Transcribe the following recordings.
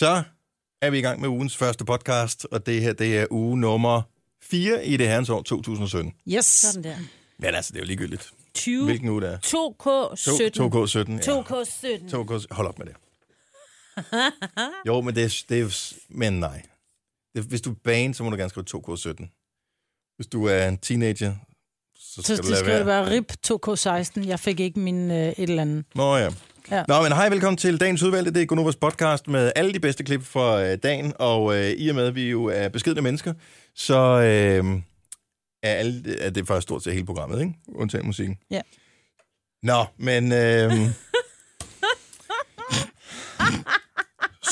Så er vi i gang med ugens første podcast, og det her det er uge nummer 4 i det herrens år 2017. Yes. Sådan der. Men altså, det er jo ligegyldigt, 20. hvilken uge det er. 2K17. 2K17. 2K17. 2K, hold op med det. Jo, men det er, det er men nej. Det, hvis du er bane, så må du gerne skrive 2K17. Hvis du er en teenager, så Så skal du det lade skal være. være RIP 2K16. Jeg fik ikke min øh, et eller andet. Nå ja. Ja. Nå, men hej, velkommen til dagens udvalgte. Det er Gunovas podcast med alle de bedste klip fra øh, dagen, og øh, i og med, at vi jo er beskedne mennesker, så øh, er, alle, er det faktisk stort set hele programmet, ikke? Undtagen musikken. Ja. Nå, men... Øh,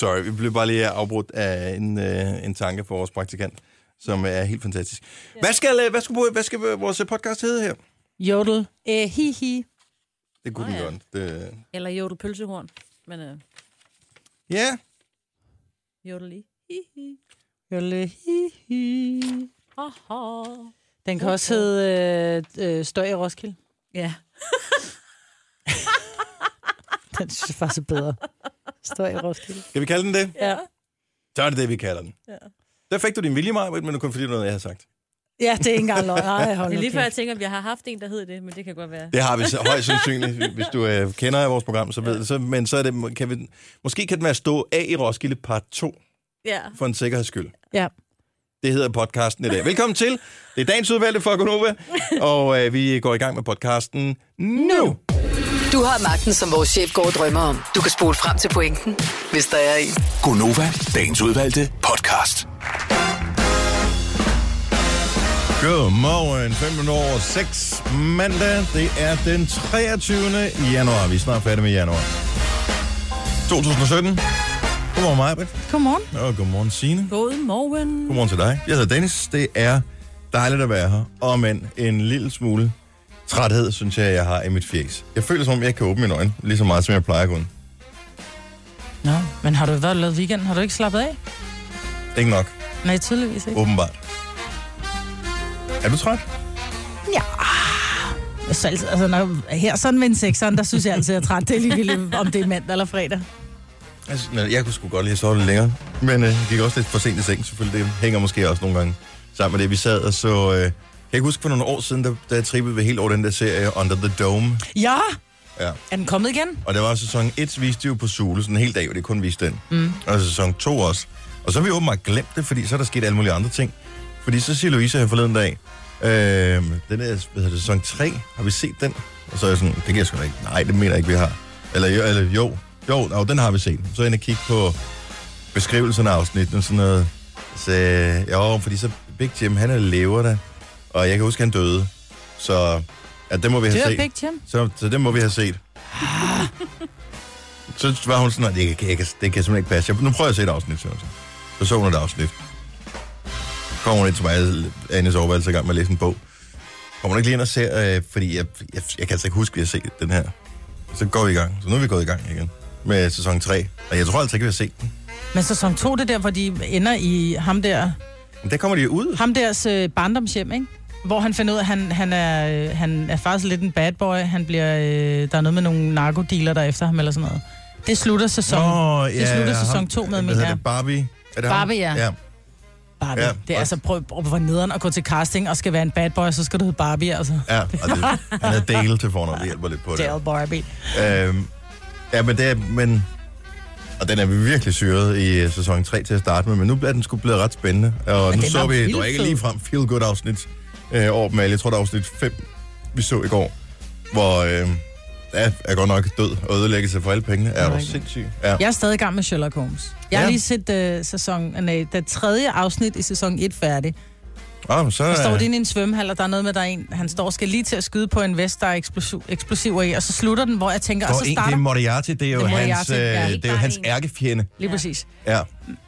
sorry, vi blev bare lige afbrudt af en, øh, en tanke for vores praktikant, som er helt fantastisk. Hvad skal, øh, hvad skal, hvad skal vores podcast hedde her? Jodel. Eh, hi, hi. Det kunne Nå, den ja. godt. Det, Eller jodel pølsehorn. Men øh, ja, jodel hi. Jodel. Hi, hi. Haha. Den kan også hedde øh, øh, Støj i Roskilde. Ja. Den synes jeg faktisk er bedre. Støj i Roskilde. skal vi kalde den det? Ja. Så er det det, vi kalder den. Ja. Der fik du din vilje, Maja, men er kun fordi, det er noget, jeg har sagt. Ja, det er ikke engang løgn. Ej, hold Det er lige før, jeg tænker, at vi har haft en, der hed det, men det kan godt være. Det har vi så højst sandsynligt, hvis du øh, kender af vores program, så ved det. Så, men så er det, kan vi, måske kan den være stå af i Roskilde part 2, Ja. for en sikkerheds skyld. Ja. Det hedder podcasten i dag. Velkommen til. Det er dagens udvalgte for Gonova, og øh, vi går i gang med podcasten nu. Du har magten, som vores chef går og drømmer om. Du kan spole frem til pointen, hvis der er en. Gonova, dagens udvalgte podcast. Godmorgen, 5 minutter over 6 mandag. Det er den 23. januar. Vi er snart færdige med januar. 2017. Godmorgen, Majbrit. Godmorgen. Og godmorgen, Signe. God morgen. Godmorgen til dig. Jeg hedder Dennis. Det er dejligt at være her. Og men en lille smule træthed, synes jeg, jeg har i mit fjes. Jeg føler, som om jeg kan åbne mine øjne, lige så meget, som jeg plejer at kunne. Nå, men har du været lavet weekend? Har du ikke slappet af? Ikke nok, Nej, tydeligvis ikke. åbenbart. Er du træt? Så, altså, når, her sådan med en sekseren, der synes jeg altid, jeg er træt. Det er ligegyldigt, om det er mandag eller fredag. Altså, jeg kunne sgu godt lide at sove lidt længere. Men øh, gik også lidt for sent i seng, selvfølgelig. Det hænger måske også nogle gange sammen med det, vi sad og så... Øh, jeg kan huske for nogle år siden, da, da jeg trippede ved helt over den der serie Under the Dome. Ja! Ja. Er den kommet igen? Og det var sæson 1 viste jo på Zulu, sådan en hel dag, og det kun viste den. Mm. Og sæson 2 også. Og så har vi åbenbart glemt det, fordi så er der sket alle mulige andre ting. Fordi så siger Louise her forleden dag, øh, den der, hvad hedder det, sæson 3, har vi set den? Og så er jeg sådan, det kan jeg sgu da ikke. Nej, det mener jeg ikke, vi har. Eller jo, eller, jo, jo, no, den har vi set. Så er jeg inde og kigge på beskrivelserne af afsnitten og sådan noget. Så jo, fordi så Big Jim, han er lever der. Og jeg kan huske, han døde. Så ja, det må vi have er set. Big Jim. Så, så det må vi have set. så var hun sådan, at det kan, jeg, det kan simpelthen ikke passe. Jeg, nu prøver jeg at se et afsnit, så. Så så hun et afsnit. Kommer hun ind til mig, Annes overvejelse i gang med at læse en bog. Kommer hun ikke lige ind og ser, øh, fordi jeg, jeg, jeg kan altså ikke huske, at jeg har set den her. Så går vi i gang. Så nu er vi gået i gang igen med sæson 3. Og jeg tror altså ikke, vi har set den. Men sæson 2, det er der, hvor de ender i ham der, Men der kommer de ud. ham deres øh, barndomshjem, ikke? Hvor han finder ud af, at han, han, er, øh, han er faktisk lidt en bad boy. Han bliver, øh, der er noget med nogle narkodealer, der er efter ham eller sådan noget. Det slutter sæson. Nå, det slutter sæson ham- 2 med, hvad mener hedder jeg. det, Barbie? Er det Barbie, ham? ja. ja. Barbie. Ja, det er altså, prøv, prøv hvor nederen at gå til casting og skal være en bad boy, så skal du hedde Barbie, altså. Ja, og det, han er Dale til fornavn, det hjælper lidt på det. Dale Barbie. Øhm, ja, men det er, men... Og den er virkelig syret i øh, sæson 3 til at starte med, men nu er den sgu blevet ret spændende. Og Men nu så vi, var ikke lige frem feel good afsnit øh, over dem alle. Jeg tror, det er afsnit 5, vi så i går, hvor øh, ja, er godt nok død og ødelæggelse for alle pengene. Er du sindssyg? Ja. Jeg er stadig i gang med Sherlock Holmes. Jeg har Ja. lige set uh, sæson, nej, det tredje afsnit i sæson 1 færdig. Oh, så, Der står det inde i en svømmehal, og der er noget med, der er en, han står og skal lige til at skyde på en vest, der er eksplosiv, eksplosiver i, og så slutter den, hvor jeg tænker, og så en, det starter... er Moriarty, det er jo Det er hans, Moriarty, ja. øh, Ikke det er jo hans en. ærkefjende. Lige præcis. Ja.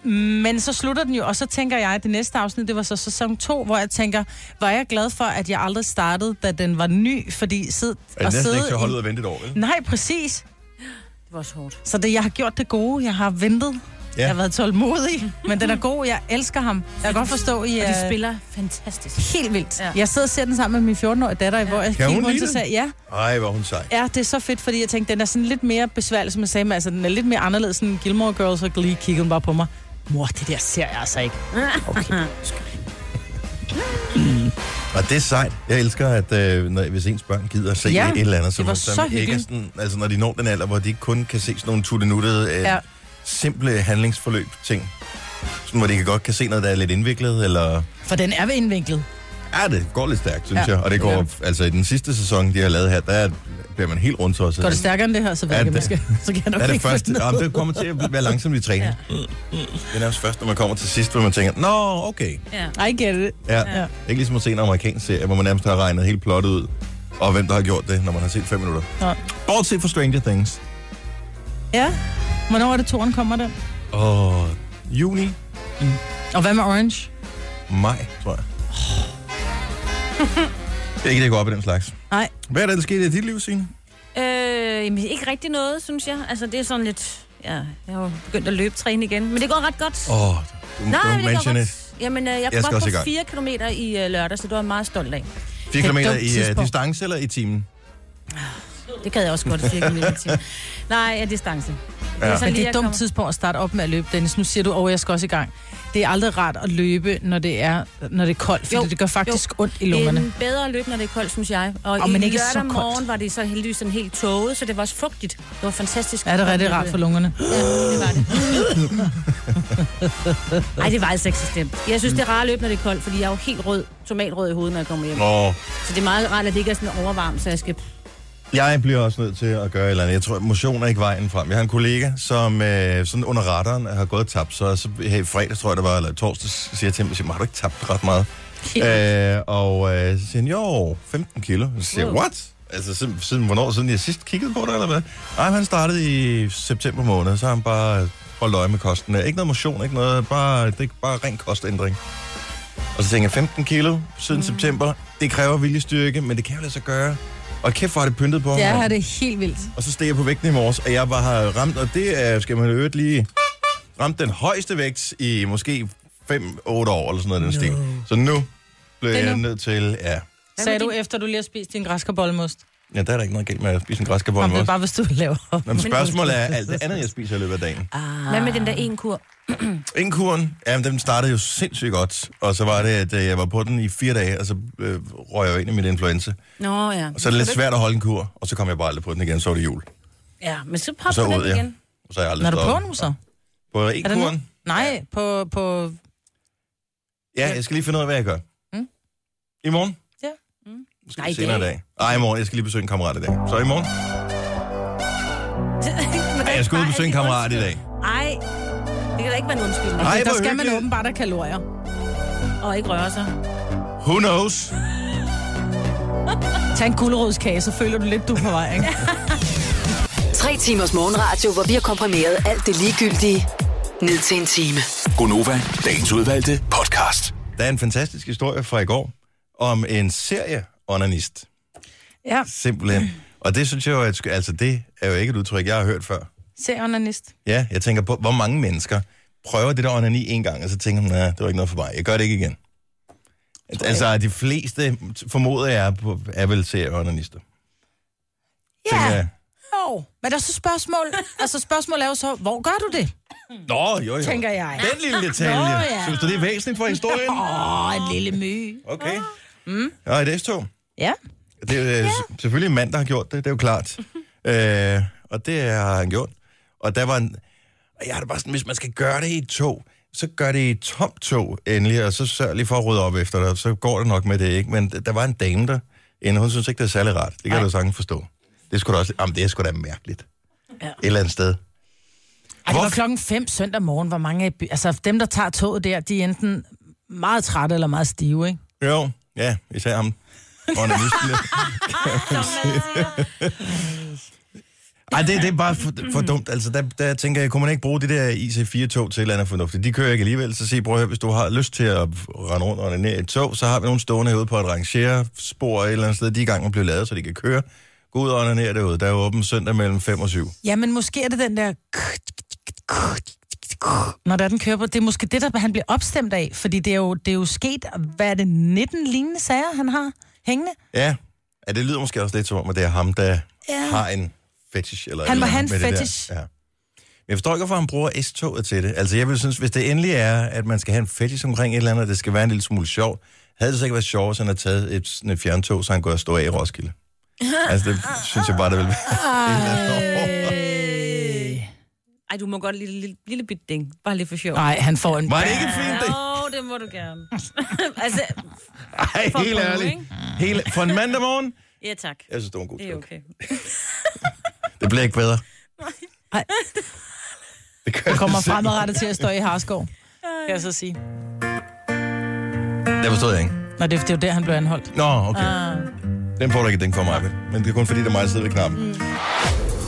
Men så slutter den jo, og så tænker jeg, at det næste afsnit, det var så sæson 2, hvor jeg tænker, var jeg glad for, at jeg aldrig startede, da den var ny, fordi sid, Er det og næsten sidde ikke til at holde ud i... og vente et år, vel? Nej, præcis. Det var også hårdt. Så det, jeg har gjort det gode, jeg har ventet. Jeg har været tålmodig, men den er god. Jeg elsker ham. Jeg kan godt forstå, I Og er de spiller fantastisk. helt vildt. Ja. Jeg sidder og ser den sammen med min 14-årige datter, ja. hvor jeg Kan hun kigger rundt lide og sagde, ja, Ej, hvor hun sej. ja, det er så fedt, fordi jeg tænkte, den er sådan lidt mere besværlig, som jeg sagde, men altså, den er lidt mere anderledes end Gilmore Girls, og Glee kiggede bare på mig. Mor, det der ser jeg altså ikke. Okay. Og det er sejt. Jeg elsker, at øh, når, hvis ens børn gider at se Ja, et eller andet, det var så som ikke sådan, altså når de når den alder, hvor de ikke kun kan se sådan nogle tuttenuttede, øh, Ja. Ja. simple handlingsforløb ting. Sådan, hvor de kan godt kan se noget, der er lidt indviklet, eller... For den er ved indvinklet. Ja, det går lidt stærkt, synes Ja, ja, jeg. Og det går, gør altså i den sidste sæson, de har lavet her, der bliver man helt rundt også. Går det stærkere end det her, så ved Ja, jeg skal, så kan jeg nok er det ikke med. jamen, det kommer til at være langsomt i træning. Ja. Det er nærmest først, når man kommer til sidst, hvor man tænker, nå, okay. Ja. I get it. Ja. Ja. ja. Ikke ligesom at se en amerikansk serie, hvor man nærmest har regnet helt plottet ud, og hvem der har gjort det, når man har set fem minutter. Nå. Bortset fra Stranger Things. Ja. Hvornår er det, toren kommer den? Og juni, Og hvad med Orange? maj, tror jeg. Det er ikke det, jeg går op i den slags. Nej. Hvad er der, der skete i dit liv, Signe? Øh, jamen, ikke rigtig noget, synes jeg. Altså, det er sådan lidt... Ja, jeg har jo begyndt at løbe træne igen. Men det går ret godt. Åh, oh, du, Nej, du men det går godt. Jamen, øh, jeg Jeg i på gang. 4 km i øh, lørdag, så det var meget stolt af. 4 Det er km i uh, distance eller i timen? Det gad jeg også godt, 4 km i timen. Nej, ja, distance. Ja. Men det er at et dumt tidspunkt at starte op med at løbe, Dennis. Nu siger du, at jeg skal også i gang. Det er aldrig rart at løbe, når det er, når det er koldt, fordi Jo, det gør faktisk ondt i Det lungerne. er bedre at løbe, når det er koldt, synes jeg. Og, Og i men ikke så koldt. morgen var det så heldigvis sådan helt tåget, så det var også fugtigt. Det var fantastisk. Er det rigtig rart for lungerne? Ja, det var det. Ej, det var altså ikke så stemt. Jeg synes, det er rart at løbe, når det er koldt, fordi jeg er jo helt rød, tomatrød i hovedet, når jeg kommer hjem. Åh, Så det er meget rart, at det ikke er sådan overvarmt, så jeg skal... Jeg bliver også nødt til at gøre et eller andet. Jeg tror, at motion er ikke vejen frem. Jeg har en kollega, som øh, sådan under radaren har gået og tabt, så, så her i fredag, tror jeg det var, eller torsdag, siger jeg til ham, har du ikke tabt ret meget? øh, og øh, så siger han, jo, 15 kilo. Så siger jeg, what? Altså siden, siden hvornår? Siden jeg sidst kiggede på det, eller hvad? Nej, han startede i september måned, så har han bare holdt øje med kosten. Ikke noget motion, ikke noget, bare, det er bare ren kostændring. Og så tænker jeg, 15 kilo siden mm. september, det kræver viljestyrke, men det kan jo lade sig gøre. Og kæft, hvor har det pyntet på ham. Ja, mand. det er helt vildt. Og så steg jeg på vægten i morges, og jeg bare har ramt, og det er, skal man i øvrigt lige, ramt den højeste vægt i måske 5-8 år, eller sådan noget i den stil. Så nu blev Det er jeg nu. nødt til, ja, Sagde du, efter du lige har spist din græskarbollemost? ja, der er der ikke noget galt med at spise en Om græskarbolle det er med bare, hvis du laver. Nå, men spørgsmålet er alt det andet, jeg spiser i løbet af dagen. Hvad med den der en kur? En kuren, jamen den startede jo sindssygt godt, og så var det, at øh, jeg var på den i fire dage, og så øh, røg jeg jo ind i mit influenza. Nå ja. Og så er det lidt svært at holde en kur, og så kom jeg bare aldrig på den igen, så var det jul. Ja, men så Og pop så på den ud, ja. igen. Og så er jeg aldrig Når du stået på op. nu så? På Er det nu? kuren? Nej, på, på... Ja, jeg skal lige finde ud af, hvad jeg gør. Mm. I morgen? Ja. Måske Nej, i senere i dag. dag. Ej, i morgen. Jeg skal lige besøge en kammerat i dag. Så i morgen? Ej, jeg skal ud og besøge en kammerat i dag. Nej, det kan da ikke være en undskyldning. Ej, der hvor skal man hyggeligt. åbenbart have kalorier. Og ikke røre sig. Who knows? Tag en gulerodskage, så føler du lidt, du er på vej, ikke? Tre timers morgenradio, hvor vi har komprimeret alt det ligegyldige ned til en time. Gonova, dagens udvalgte podcast. Der er en fantastisk historie fra i går om en serie onanist. Ja, Simpelthen. Og det synes jeg jo, at, altså det er jo ikke et udtryk, jeg har hørt før. Se onanist. Ja, jeg tænker på, hvor mange mennesker prøver det der onani en gang, og så tænker man, det var ikke noget for mig. Jeg gør det ikke igen. Altså, de fleste, formoder jeg, er, er vel serieonanister. Tænker Ja, jeg. jo. Men der er så spørgsmål. Altså spørgsmålet er jo så, hvor gør du det? Nå, jo, jo. Tænker jeg. Den lille detalje. Nå, ja. Synes du, det er væsentligt for historien? Åh, oh, en lille my. Okay. Mm. Ja, et S-tog. Ja. Det er jo ja. selvfølgelig en mand, der har gjort det, det er jo klart. øh, og det har han gjort. Og der var en... Og jeg har det bare sådan, hvis man skal gøre det i et tog, så gør det i et tomt tog endelig, og så sørg lige for at rydde op efter dig, så går det nok med det, ikke? Men der var en dame der, inde, hun synes ikke, det er særlig rart. Det kan Nej. du sagtens forstå. Det skulle da også... Jamen, det er sgu da mærkeligt. Ja. Et eller andet sted. Ej, det var klokken 5 søndag morgen, hvor mange af, altså dem, der tager toget der, de er enten meget trætte eller meget stive, ikke? Jo, ja, især ham. Onanisten. Ej, det, det er bare for, for dumt. Altså, der, der tænker jeg, kunne man ikke bruge det der IC4-tog til et eller andet fornuftigt? De kører ikke alligevel, så sig, prøv at høre, hvis du har lyst til at rende rundt og ned i et tog, så har vi nogle stående herude på et rangere-spor et eller andet sted. De er i gang med at blive lavet, så de kan køre. Gå ud og ned derude. Der er åbent søndag mellem 5 og 7. Ja, men måske er det den der... når der den kører på, det er måske det, der han bliver opstemt af, fordi det er jo, det er jo sket, hvad er det, 19 lignende sager, han har hængende? Ja. ja, det lyder måske også lidt som om, at det er ham, der Ja. har en fetish. Eller Han må eller have en fetish. Der. Ja. Men jeg forstår ikke, hvorfor han bruger S-toget til det. Altså, jeg vil synes, hvis det endelig er, at man skal have en fetish omkring et eller andet, og det skal være en lille smule sjovt, havde det så ikke været sjovt, hvis han havde taget et, sådan et fjerntog, så han kunne have stået af i Roskilde. altså, det synes jeg bare, det ville være. Ej, du må godt lille, lille, lille bit ding. Bare lige for sjov. Nej, han får en... Var det ikke fint, det? Jo, det må du gerne. altså, Ej, For helt at ærligt. Helt, for en mandag morgen, ja tak. jeg synes, det var en god Det er joke. okay. Det bliver ikke bedre. Nej. Det gør Han kommer det fremadrettet til at stå i Harskov, kan jeg så sige. Det forstod jeg ikke. Nå, det, det er jo der, han blev anholdt. Nå, okay. Ah. Den får du ikke den for mig, men det er kun fordi, det er mig, der sidder ved knappen. Mm.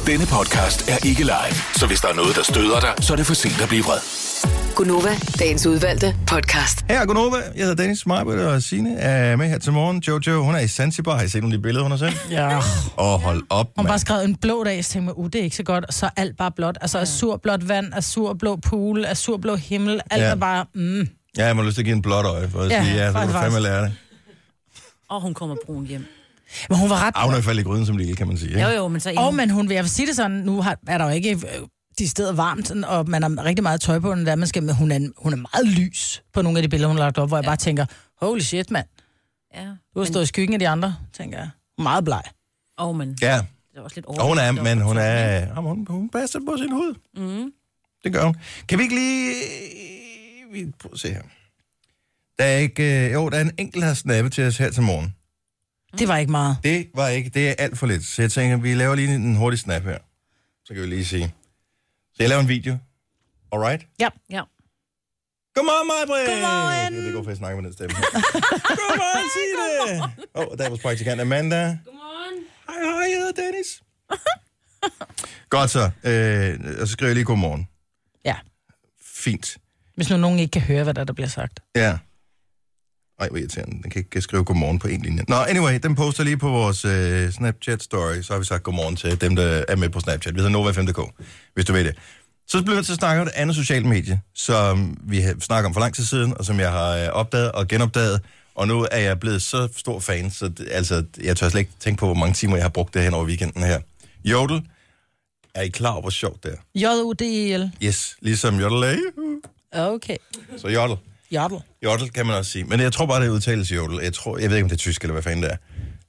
Denne podcast er ikke live, så hvis der er noget, der støder dig, så er det for sent at blive vred. Gunova, dagens udvalgte podcast. Her er Gunova. Jeg hedder Dennis Marbert og Signe er med her til morgen. Jojo, hun er i Zanzibar. Har I set nogle af de billeder, hun har sendt? Ja. Åh, oh, hold op, Hun mand. bare skrevet en blå dag, så tænkte jeg, uh, det er ikke så godt. Og så alt bare blåt. Altså azurblåt vand, azurblå pool, azurblå himmel. Alt Ja. er bare, mm. Ja, jeg må lyst til at give en blåt øje, for at Ja, sige, ja, så kan du fandme lære det. Og hun kommer brun hjem. Men hun var ret... Ah, hun er faldet i gryden som lille, kan man sige. Ikke? Jo, jo, men så Og men hun vil, jeg vil sige det sådan, nu har, er der jo ikke øh, de steder varmt, og man har rigtig meget tøj på, der man skal, men hun er, hun er meget lys på nogle af de billeder, hun har lagt op, hvor jeg bare tænker, holy shit, mand. Ja. Du har stået i skyggen af de andre, tænker jeg. Meget bleg. Åh, men Ja, det er også lidt og hun er, men hun er... Jamen, hun, hun passer på sin hud. Mm. Det gør hun. Kan vi ikke lige... Vi prøver at se her. Der er ikke... øh, Jo, der er en enkelt, der har snappet til os her til morgen. Det var ikke meget. Det var ikke... Det er alt for lidt. Så jeg tænker, vi laver lige en hurtig snap her. Så kan vi lige sige. Så jeg laver en video. Alright? Ja. Ja. Godmorgen, Majbrit! Godmorgen. Det er godt for, at jeg snakker med den stemme. Godmorgen, Signe! Åh, oh, der er vores praktikant Amanda. Godmorgen. Hej, hej, jeg hedder Dennis. Godt så. Øh, og så skriver jeg lige godmorgen. Ja. Fint. Hvis nu nogen ikke kan høre, hvad der, der bliver sagt. Ja. Ej, hvor irriterende. Den kan ikke skrive godmorgen på en linje. Nå, anyway, den poster lige på vores øh, Snapchat-story. Så har vi sagt godmorgen til dem, der er med på Snapchat. Vi hedder Nova5.dk, hvis du ved det. Så bliver vi til at snakke om et andet socialt medie, som vi har snakket om for lang tid siden, og som jeg har øh, opdaget og genopdaget. Og nu er jeg blevet så stor fan, så det, altså, jeg tør slet ikke tænke på, hvor mange timer jeg har brugt det hen over weekenden her. Jodel, er I klar over, hvor sjovt det er? J-U-D-E-L. Yes, ligesom jodel. Okay. Så jodel. Jodel. Jodel kan man også sige. Men jeg tror bare, det udtales jodel. Jeg, tror, jeg ved ikke, om det er tysk, eller hvad fanden det er.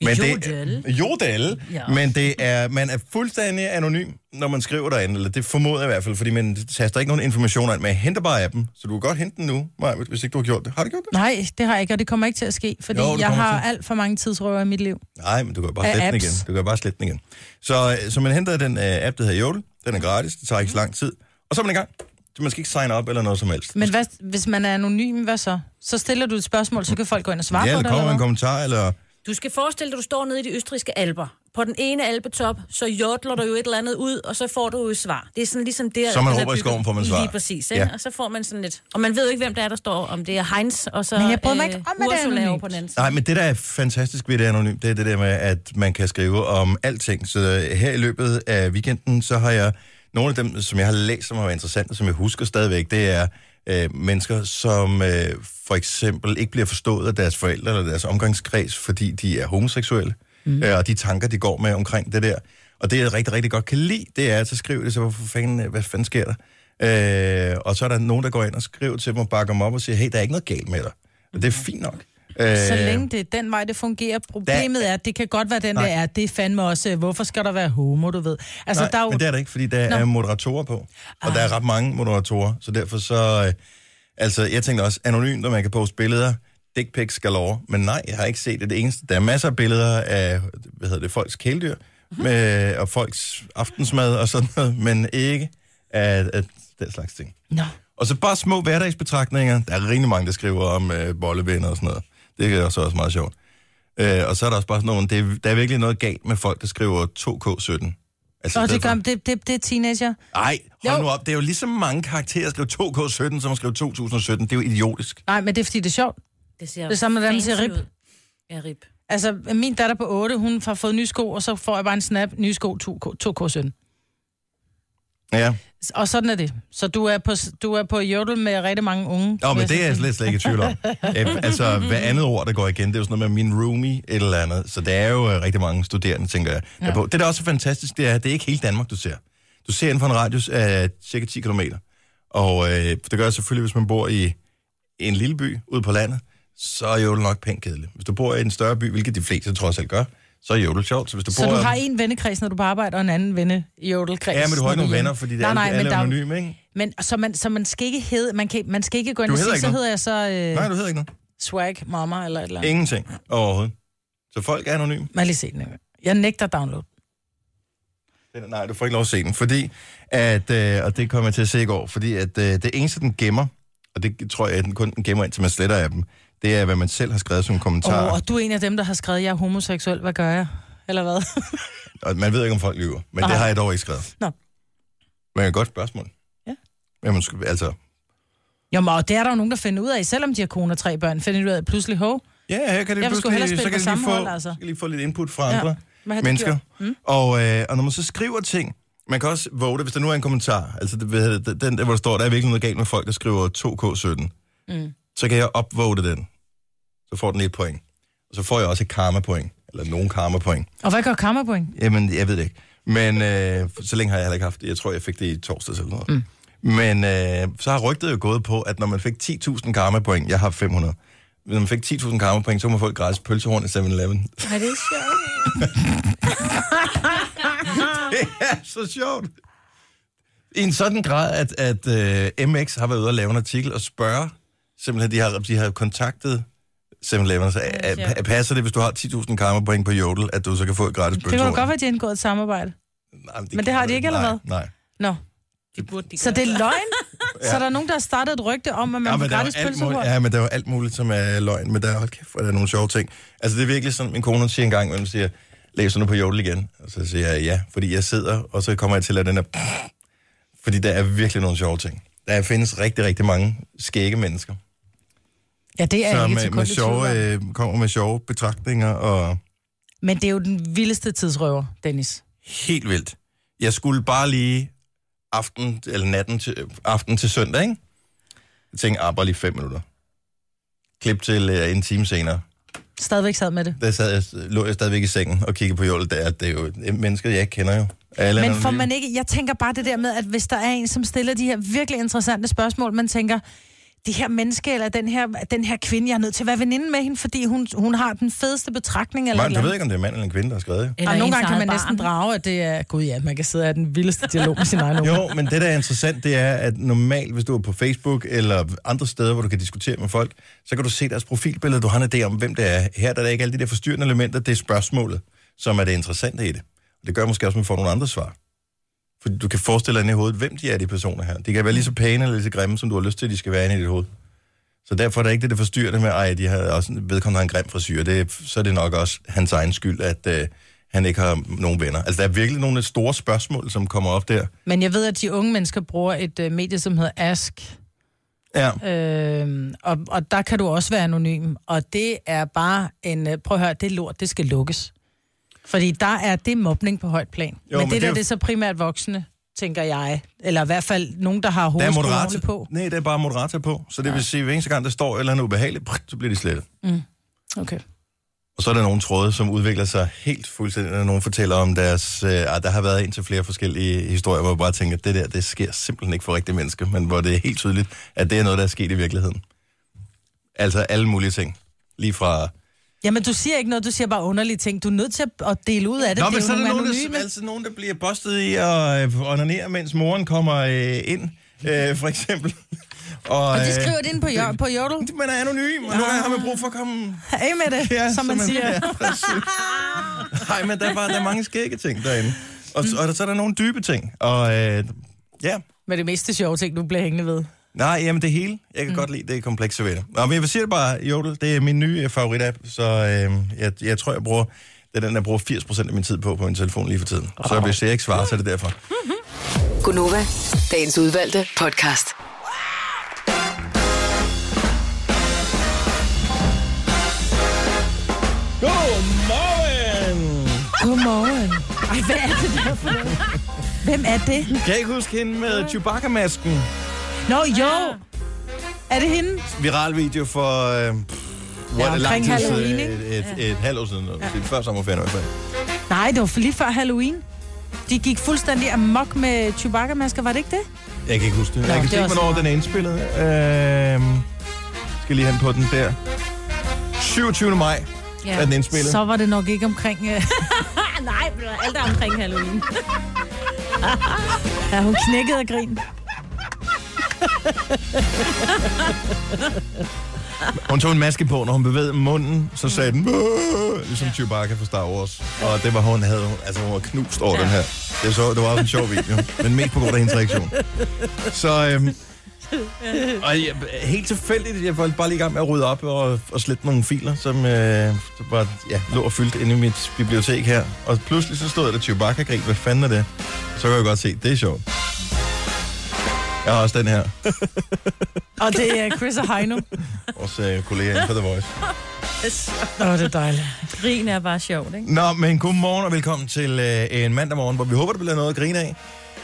Men Jodel. Det, jodel. Ja. Men det er, man er fuldstændig anonym, når man skriver derinde. Eller det formoder jeg i hvert fald, fordi man taster ikke nogen information ind. Men jeg henter bare appen, så du kan godt hente den nu, Maja, hvis ikke du har gjort det. Har du gjort det? Nej, det har jeg ikke, og det kommer ikke til at ske, fordi Jo, jeg har til. alt for mange tidsrøver i mit liv. Nej, men du kan bare slette den igen. Du kan bare slette den igen. Så, øh, så man henter den uh, app, der hedder Jodel. Den er gratis. Det tager ikke så lang tid. Og så er man i gang. Så man skal ikke sign op eller noget som helst. Men hvad, hvis man er anonym, hvad så? Så stiller du et spørgsmål, så kan folk gå ind og svare ja, på der det, kommer eller en kommentar, eller... Du skal forestille dig, at du står nede i de østriske alber. På den ene alpetop, så jodler du jo et eller andet ud, og så får du jo et svar. Det er sådan ligesom det, Så man er råber i skoven, får man svar. Lige præcis? Ja. Ja. Og så får man sådan lidt... Og man ved jo ikke, hvem det er, der står, om det er Heinz, og så Men jeg bryder mig ikke om, at det er Ursula anonymt. på den anden side. Nej, men det, der er fantastisk ved det anonym, det er det der med, at man kan skrive om alting. Så øh, her i løbet af weekenden, så har jeg nogle af dem, som jeg har læst, som har været interessante, som jeg husker stadigvæk, det er øh, mennesker, som øh, for eksempel ikke bliver forstået af deres forældre eller deres omgangskreds, fordi de er homoseksuelle, mm. øh, og de tanker, de går med omkring det der. Og det, jeg rigtig, rigtig godt kan lide, det er, at så skriver det så, hvorfor fanden, øh, hvad fanden sker der? Øh, og så er der nogen, der går ind og skriver til dem og bakker dem op og siger, hey, der er ikke noget galt med dig. Og det er fint nok. Øh, Så længe det er den vej, det fungerer. Problemet er, at det kan godt være den, Nej. der er. Det er fandme også, øh, hvorfor skal der være homo, du ved? Altså, Nej, der er jo... men det er der ikke, fordi der Nå. er moderatorer på. Og der er ret mange moderatorer, så derfor så... Øh, altså, jeg tænkte også, anonymt, og man kan poste billeder, dick pics galore, men nej, jeg har ikke set det, det eneste. Der er masser af billeder af, hvad hedder det, folks kæledyr, med, og folks aftensmad og sådan noget, men ikke af, af den slags ting. Nå. Og så bare små hverdagsbetragtninger. Der er rigtig mange, der skriver om øh, bollevenner og sådan noget. Det er også, også meget sjovt. Øh, og så er der også bare sådan nogle, det er, der er virkelig noget galt med folk, der skriver 2K17. Altså, Og i stedet det, gør, for- det, det, det er teenager. ej, hold Jo. nu op. Det er jo lige så mange karakterer at skrive 2K17, som at skrive 2017. Det er jo idiotisk. Nej, men det er fordi, det er sjovt. Det ser Det samme med dem, der siger fancy rib. ud. Ja, rib. Altså, min datter på 8, hun har fået nye sko, og så får jeg bare en snap, nye sko 2K, 2K17. Ja. Og sådan er det. Så du er på, du er på jodel med rigtig mange unge. Nå, men det er jeg slet, slet ikke i tvivl om. Øh, altså, hver andet ord, der går igen, det er jo sådan noget med min roomie, et eller andet. Så der er jo øh, rigtig mange studerende, tænker jeg. Ja. På. Det, der også er fantastisk, det er, at det er ikke hele Danmark, du ser. Du ser inden for en radius af cirka 10 km. Og øh, det gør jeg selvfølgelig, hvis man bor i en lille by ude på landet, så er jodel nok pænt kedeligt. Hvis du bor i en større by, hvilket de fleste trods alt gør, så er jodel sjovt. Så hvis du Så bor... du har en vennekreds, når du er på arbejde, og en anden venne jodelkreds. Ja, men du har ikke nogen er venner, fordi det er nej, alle, men alle anonyme, ikke? Men så man, så man skal ikke hedde, man, kan, man skal ikke gå ind og sige, så hedder jeg så øh, Nej, du hedder ikke noget. swag mama eller et eller andet. Ingenting overhovedet. Så folk er anonyme. Jeg lige se den. Jeg nægter download. Den- Nej, du får ikke lov at se den, fordi at, øh, og det kommer jeg til at se i går, fordi at øh, det eneste, den gemmer, og det tror jeg, at den kun den gemmer, indtil man sletter af dem, det er, hvad man selv har skrevet som kommentar. Oh, og du er en af dem, der har skrevet, jeg er homoseksuel, hvad gør jeg? Eller hvad? Og man ved ikke, om folk lyver, men Nej. det har jeg dog ikke skrevet. Nå. Men et godt spørgsmål. Ja. Jamen, altså, Jo, men og det er der jo nogen, der finder ud af, selvom de har kone og tre børn, finder de ud af pludselig, hov, ja, her kan det Jeg pludselig, spille så kan jeg lige få, hold, altså. lige få lidt input fra Ja. andre mennesker. Mm? Og, øh, og når man så skriver ting, man kan også vote, hvis der nu er en kommentar, altså det, det, den der, hvor der står, der er virkelig noget galt med folk, der skriver 2K17, Mm. så kan jeg opvote den. Så får den et point. Og så får jeg også et karma-point, eller nogen karma-point. Og hvad gør kammerpoint? Jamen, jeg ved det ikke. Men øh, så længe har jeg heller ikke haft det. Jeg tror, jeg fik det i torsdags eller noget. Mm. Men øh, så har rygtet jo gået på, at når man fik 10.000 karma-point, jeg har 500, når man fik 10.000 karma-point, så må man få et gratis pølsehorn i 7-Eleven. Er det sjovt? det er så sjovt. I en sådan grad, at, at uh, MX har været ude og lave en artikel og spørge, simpelthen, de har, de har kontaktet 7-Eleven, så Ja, ja, passer det, hvis du har 10.000 karma-point på Jodel, at du så kan få et gratis Det kunne godt være, at de har indgået et samarbejde. Nej, Men kan det har de ikke, eller nej, hvad? Nej. Nå, Det burde de så det er løgn? ja. Så der er nogen, der har startet et rygte om, at man Ja, får men der gratis pølsehorn? ja, men der er jo alt muligt, som er løgn. Men der er, hold kæft, hvor er der nogle sjove ting. Altså, det er virkelig sådan, min kone hun siger en gang, imellem siger, læser du på Jodel igen? Og så siger jeg ja, fordi jeg sidder, og så kommer jeg til at den er... Fordi der er virkelig nogle sjove ting. Der findes rigtig, rigtig mange skægge mennesker, Ja, det er jeg som ikke med, til med sjove, øh, kommer med sjove betragtninger, og Men det er jo den vildeste tidsrøver, Dennis. helt vildt. Jeg skulle bare lige aften, eller natten til, aften til søndag, ikke? Jeg tænkte, ah, bare lige fem minutter. Klip til øh, en time senere. Stadigvæk sad med det. der sad jeg, lå jeg stadigvæk i sengen og kiggede på Joel. Der, det er jo et menneske, jeg ikke kender jo. Alle Men får man ikke, jeg tænker bare det der med, at hvis der er en, som stiller de her virkelig interessante spørgsmål, man tænker, det her menneske, eller den her, den her kvinde, jeg er nødt til at være veninde med hende, fordi hun, hun har den fedeste betragtning. Eller Man, eller du ved ikke, om det er mand eller en kvinde, der har skrevet det. Eller og nogle gange kan man næsten barn. drage, at det er... Gud ja, man kan sidde have den vildeste dialog med sin egen unge. Jo, men det, der er interessant, det er, at normalt, hvis du er på Facebook eller andre steder, hvor du kan diskutere med folk, så kan du se deres profilbillede, du har en idé om, hvem det er. Her der er der ikke alle de der forstyrrende elementer, det er spørgsmålet, som er det interessante i det. Og det gør måske også, at man får nogle andre svar. Fordi du kan forestille dig i hovedet, hvem de er, de personer her. De kan være lige så pæne eller lige så grimme, som du har lyst til, at de skal være inde i dit hoved. Så derfor er der ikke det, der forstyrrende med, ej, de har også vedkommende har en grim frisyr. Det, så er det nok også hans egen skyld, at øh, han ikke har nogen venner. Altså, der er virkelig nogle store spørgsmål, som kommer op der. Men jeg ved, at de unge mennesker bruger et uh, medie, som hedder Ask. Ja. Øh, og, og der kan du også være anonym. Og det er bare en... øh, Prøv at høre, det lort, det skal lukkes. Fordi der er det mobning på højt plan. Jo, men, men det, det der, er jo- det er så primært voksne, tænker jeg. Eller i hvert fald nogen, der har er ordentligt på. Nej, det er bare moderator på. Så det ja. vil sige, at hver eneste gang, der står et eller andet ubehageligt, så bliver de slettet. Okay. Og så er der nogle tråde, som udvikler sig helt fuldstændig, når nogen fortæller om deres... Øh, ah, der har været indtil flere forskellige historier, hvor jeg bare tænker, at det der, det sker simpelthen ikke for rigtige mennesker, men hvor det er helt tydeligt, at det er noget, der er sket i virkeligheden. Altså alle mulige ting. Lige fra... Jamen, du siger ikke noget, du siger bare underlige ting. Du er nødt til at- dele ud af det. Nå, det men jo så er der nogen, anonyme. der, altså nogen, der bliver bustet i at øh, onanere, mens moren kommer øh, ind, øh, for eksempel. Og, Og de øh, skriver det ind på, jo- på Jodel. Man er anonym, og gange har man brug for at komme Af med det, ja, som man så siger. Ja. Nej, men der er, bare, der er mange skægge ting derinde. Og, og der, så er der nogle dybe ting. Og øh, ja, Men det meste sjove ting, du bliver hængende ved. Nej, jamen det hele. Jeg kan mm. godt lide det komplekse ved det. Nå, men jeg vil sige det bare, Jodel, det er min nye øh, favorit-app, så øh, jeg, jeg tror, jeg bruger, det er den, jeg bruger 80% af min tid på på min telefon lige for tiden. Så hvis jeg ikke svarer, så er det derfor. Gunova, dagens udvalgte podcast. Godmorgen! Godmorgen. Ej, hvad er det der for noget? Hvem er det? Kan jeg ikke huske hende med Chewbacca-masken? Nå, jo. Ah. Er det hende? Viral video for... Øh, pff, Ja, what, lang omkring tid Halloween, siden, ikke? et, et, et, et halvt år siden. Ja. Det er før sommerferien i hvert fald. Nej, det var for lige før Halloween. De gik fuldstændig amok med Chewbacca-masker, var det ikke det? Jeg kan ikke huske det. Nå, jeg kan det se, er også hvornår den er indspillet. Øh, skal lige hen på den der. 27. maj ja. er den indspillet. Så var det nok ikke omkring... Uh... Nej, det alt er omkring Halloween. ja, hun knækkede af grin. Hun tog en maske på, når hun bevægede munden, så sagde den, "Åh", ligesom Chewbacca fra Star Wars. Og det var hun havde, altså hun var knust over ja. den her. Det, så, det var også en sjov video, men mest på grund af hendes reaktion. Så, øhm, og jeg, helt tilfældigt, jeg var bare lige i gang med at rydde op og, og slette nogle filer, som øh, bare ja, lå og fyldt inde i mit bibliotek her. Og pludselig så stod der Chewbacca-grin. Hvad fanden er det? Så kan jeg godt se, det er sjovt. Jeg har også den her. Og det er Chris og Heino. Vores øh, kollega for The Voice. Åh, oh, det er dejligt. Grin er bare sjovt, ikke? Nå, men god morgen og velkommen til øh, en mandag morgen, hvor vi håber, der bliver noget at grine af.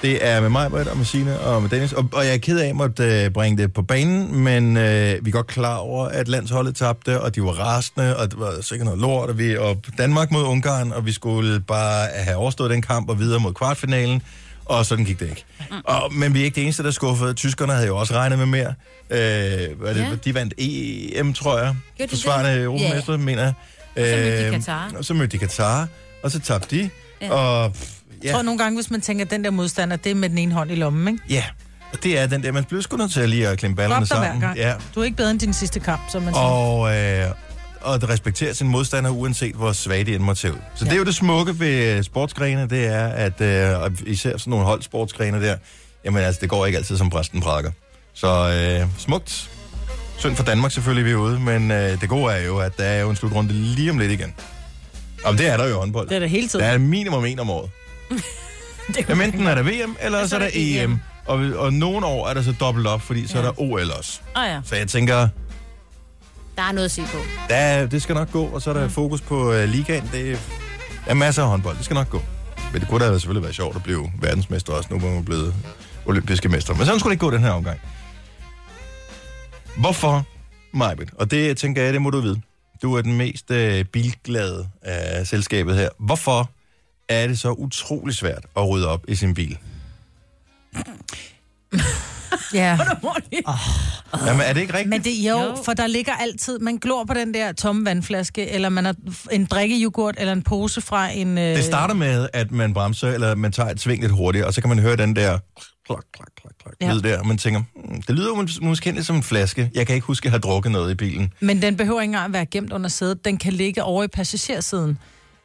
Det er med mig, Britt, og med Signe og med Dennis. Og, og jeg er ked af, at måtte øh, bringe det på banen, men øh, vi er godt klar over, at landsholdet tabte, og de var rasende, og det var sikkert noget lort, og, vi, og Danmark mod Ungarn, og vi skulle bare have overstået den kamp og videre mod kvartfinalen. Og sådan gik det ikke. Og, men vi er ikke det eneste, der er skuffet. Tyskerne havde jo også regnet med mere. Øh, hvad det, Ja. De vandt EM, tror jeg. Gjorde de Forsvarende europamester, mener jeg. så mødte de Øh, Katar. Og så mødte de Katar, og så tabte de. Ja. Og pff, Jeg ja, tror nogle gange, hvis man tænker, at den der modstander, det er med den ene hånd i lommen, ikke? ja, og det er den der, man bliver sgu nødt til at lige at klemme ballerne sammen. Ja. Du er ikke bedre end din sidste kamp, som man siger. Og, øh, og at respektere sin modstander, uanset hvor svage de end måtte se ud. Så ja. det er jo det smukke ved øh, sportsgrene, det er, at øh, især sådan nogle holdsportsgrene der, jamen altså, det går ikke altid som præsten prædiker. Så øh, smukt. Synd for Danmark selvfølgelig, vi er ude, men øh, det gode er jo, at der er jo en slutrunde lige om lidt igen. Og det er der jo i håndbold. Det er det hele tiden. Der er minimum en om året. Jamen, enten er der VM, eller så er der EM. Og, og nogle år er der så dobbelt op, fordi så er der OL også. Oh, ja, Så jeg tænker, der er noget at se på. der, det skal nok gå, og så er der mm. fokus på uh, ligaen. Det er masser af håndbold, det skal nok gå. Men det kunne da selvfølgelig være sjovt at blive verdensmester også, nu hvor man er blevet olympiske mester. Men sådan skulle det ikke gå den her omgang. Hvorfor, Majbet? Og det tænker jeg, det må du vide. Du er den mest uh, bilglade af selskabet her. Hvorfor er det så utrolig svært at rydde op i sin bil? Ja. Jamen, er det ikke rigtigt? Men det jo, for der ligger altid, man glor på den der tomme vandflaske, eller man har en drikkejoghurt, eller en pose fra en... Øh... Det starter med, at man bremser, eller man tager et sving lidt hurtigt, og så kan man høre den der klok, klok, klok, klok, Ja. lyd der, og man tænker, hmm, det lyder mås- måske lidt som en flaske. Jeg kan ikke huske, at jeg har drukket noget i bilen. Men den behøver ikke engang at være gemt under sædet. Den kan ligge over i passagersiden.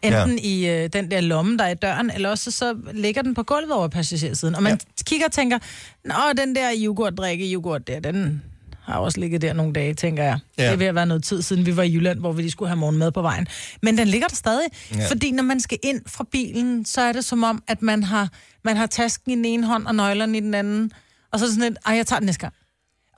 Enten ja. i øh, den der lomme, der er i døren, eller også så ligger den på gulvet over passagersiden. Og man ja. kigger og tænker, Nå, den der yoghurt, drikke yoghurt der, den har også ligget der nogle dage, tænker jeg. Ja. Det er ved at være noget tid siden, vi var i Jylland, hvor vi lige skulle have morgenmad på vejen. Men den ligger der stadig, Ja. fordi når man skal ind fra bilen, så er det som om, at man har, man har tasken i den ene hånd og nøglerne i den anden. Og så er sådan lidt, ej, jeg tager den næste gang.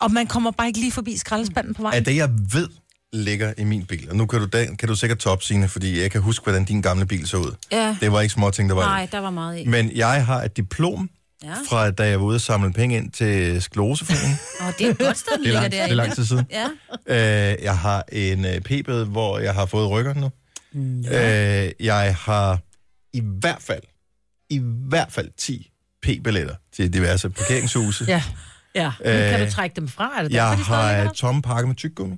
Og man kommer bare ikke lige forbi skraldespanden på vejen. Af det, jeg ved, ligger i min bil, og nu kan du, da, kan du sikkert top, Signe, fordi jeg kan huske, hvordan din gamle bil så ud. Ja. Det var ikke små ting, der var i. Nej, der var meget i. Men jeg har et diplom Ja. fra, da jeg var ude og samle penge ind til skleroseforeningen. Åh, det er et godt sted, den er ligger lang, det er lang tid siden. Ja. Øh, jeg har en øh, p-bed, hvor jeg har fået rykker nu. Øh, jeg har i hvert fald, i hvert fald 10 p-billetter til diverse parkeringshuse. Ja. Ja. Nu kan Øh, du trække dem fra, er det Jeg derfor, de har der? tomme pakke med tyggegummi.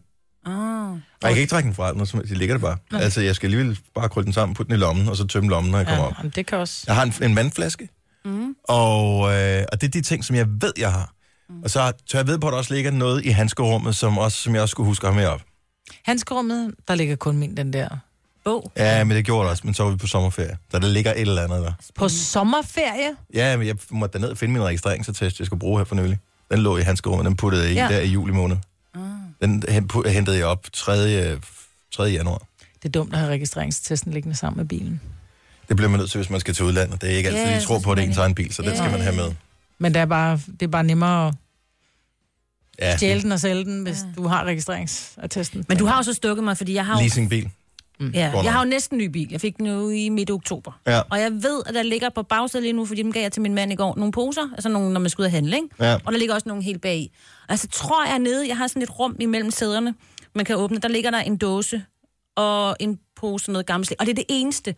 Og jeg kan ikke trække den fra, når de ligger der bare. Altså, jeg skal alligevel bare krølle den sammen, putte den i lommen, og så tømme lommen, når jeg kommer Ja, op. jamen, det kan også... Jeg har en, en vandflaske, mm. og, øh, og det er de ting, som jeg ved, jeg har. Mm. Og så tør jeg ved på, at der også ligger noget i handskerummet, som, også, som jeg også skulle huske at have med op. Handskerummet, der ligger kun min den der. Bog. Ja, men det gjorde det også, men så var vi på sommerferie. Så der ligger et eller andet der. På sommerferie? Ja, men jeg måtte derned og finde min registreringsattest, jeg skulle bruge her for nylig. Den lå i handskerummet, den puttede jeg i Ja. der i juli måned. Den hentede jeg op 3. 3. januar. Det er dumt at have registreringstesten liggende sammen med bilen. Det bliver man nødt til, hvis man skal til udlandet. Det er ikke altid, Ja, de tror på, at det er ens egen bil, så den Ja. skal man have med. Men det er bare, det er bare nemmere at Ja, stjæle den og sælge den, hvis du har registreringsattesten. Men du har jo så stukket mig, fordi jeg har jo... leasingbil. Ja, jeg har jo næsten en ny bil. Jeg fik den jo i midt oktober. Ja. Og jeg ved, at der ligger på bagsædet lige nu, fordi dem gav jeg til min mand i går, nogle poser, altså nogle, når man skal ud og handle, ikke? Ja. Og der ligger også nogle helt bag. Altså, tror jeg nede, jeg har sådan et rum imellem sæderne, man kan åbne, der ligger der en dåse og en pose noget gammelt slik. Og det er det eneste.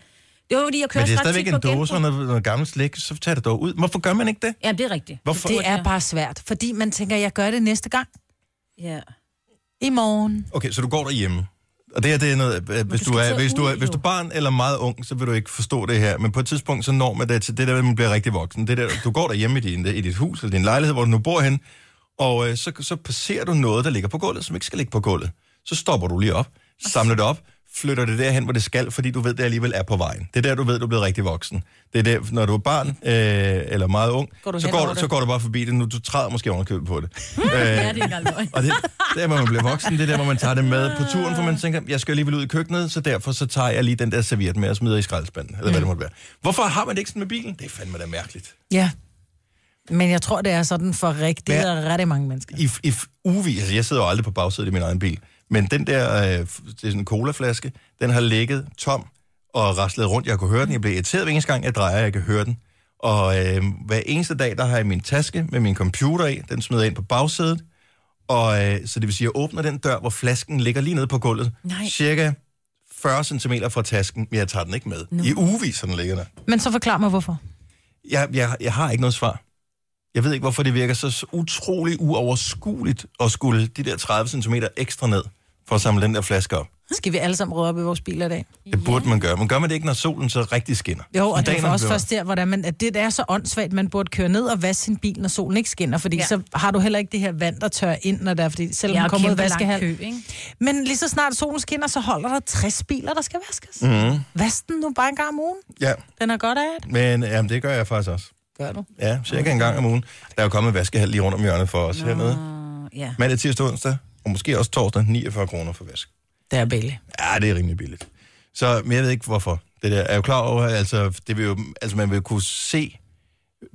Det var fordi, jeg kører Men det er stadigvæk en dåse og noget, noget gammelt slik, så tag det dog ud. Hvorfor gør man ikke det? Ja, det er rigtigt. Hvorfor? Det er bare svært, fordi man tænker, jeg gør det næste gang. Ja. I morgen. Okay, så du går derhjemme. Og det her, det er noget, øh, hvis du er, hvis, du er, hvis du er barn eller meget ung, så vil du ikke forstå det her. Men på et tidspunkt, så når man det til det der, man bliver rigtig voksen. Det der, du går derhjemme i, din, i dit hus eller din lejlighed, hvor du nu bor hen, og øh, så, så passerer du noget, der ligger på gulvet, som ikke skal ligge på gulvet. Så stopper du lige op, samler det op, flytter det derhen, hvor det skal, fordi du ved, det alligevel er på vejen. Det er der, du ved, du er blevet rigtig voksen. Det er der, når du er barn øh, eller meget ung, Går du så, går, du, det? så går du bare forbi det. Nu, du træder måske underkøbet på det. øh, Ja, det er løgn. og det, det er, hvor man bliver voksen, det er der, hvor man tager det med på turen, for man tænker, jeg skal alligevel ud i køkkenet, så derfor så tager jeg lige den der serviet med og smider i skraldespanden, eller hvad det måtte være. Hvorfor har man det ikke sådan med bilen? Det er fandme da mærkeligt. Ja. Men jeg tror, det er sådan for rigtig, Hvad- rigtig mange mennesker. I, i ugevis, altså jeg sidder jo aldrig på bagsædet i min egen bil, men den der, øh, det er sådan en colaflaske, den har ligget tom og raslet rundt. Jeg kunne høre den, jeg blev irriteret hver eneste gang, jeg drejer, jeg kan høre den. Og øh, hver eneste dag, der har jeg min taske med min computer i, den smider jeg ind på bagsædet, og øh, så det vil sige, at jeg åbner den dør, hvor flasken ligger lige nede på gulvet, Nej. cirka 40 cm fra tasken, men jeg tager den ikke med. No. I ugevis, så den ligger der. Men så forklar mig, hvorfor. Jeg, jeg, jeg har ikke noget svar. Jeg ved ikke, hvorfor det virker så utrolig uoverskueligt at skulle de der 30 cm ekstra ned for at samle den der flaske op. Skal vi alle sammen rydde op i vores biler i dag? Det burde man gøre. Men gør man det ikke, når solen så rigtig skinner? Jo, og det er også bliver- først der, hvordan man, at det er så åndssvagt, man burde køre ned og vaske sin bil, når solen ikke skinner, fordi ja. Så har du heller ikke det her vand, der tør ind, når der er, fordi selvom ja, har kommer ud vaskehal. kø, ikke? Men lige så snart solen skinner, så holder der 60 biler, der skal vaskes. Mm. Vask den nu bare en gang om ugen. Ja, Den er godt af det. men jamen, det gør jeg faktisk også. Gør du. Ja, cirka en gang om ugen. Der er jo kommet vaskehal lige rundt om hjørnet for os hernede. Uh, ja. Mandag, tirsdag, onsdag, og måske også torsdag, 49 kroner for vask. Det er billigt. Ja, det er rimelig billigt. Så, men jeg ved ikke, hvorfor. Det der er jo klar over, altså, det vil jo, altså man vil kunne se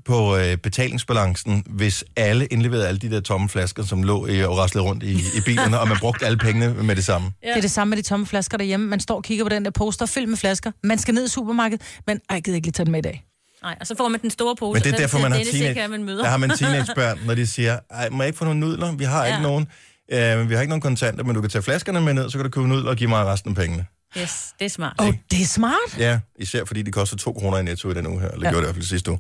på øh, betalingsbalancen, hvis alle indleverede alle de der tomme flasker, som lå i, og raslede rundt i, i bilerne, og man brugte alle pengene med det samme. Ja. Det er det samme med de tomme flasker derhjemme. Man står og kigger på den der poster fyldt med flasker. Man skal ned i supermarkedet, men ej, jeg gider ikke lige tage den med i dag. Nej, og så får man den store pose. Men det er derfor, man har at man teenage, møder. der har man teenagebørn, når de siger, ej, må jeg ikke få nogle nudler? Vi har ja. ikke nogen. Øh, vi har ikke nogen kontanter, men du kan tage flaskerne med ned, så kan du købe nudler og give mig resten af pengene. Yes, det er smart. Åh, oh, det er smart. Ja, især fordi de koster 2 kroner i netto i den uge her, eller ja. Gjorde det i hvert fald sidste uge.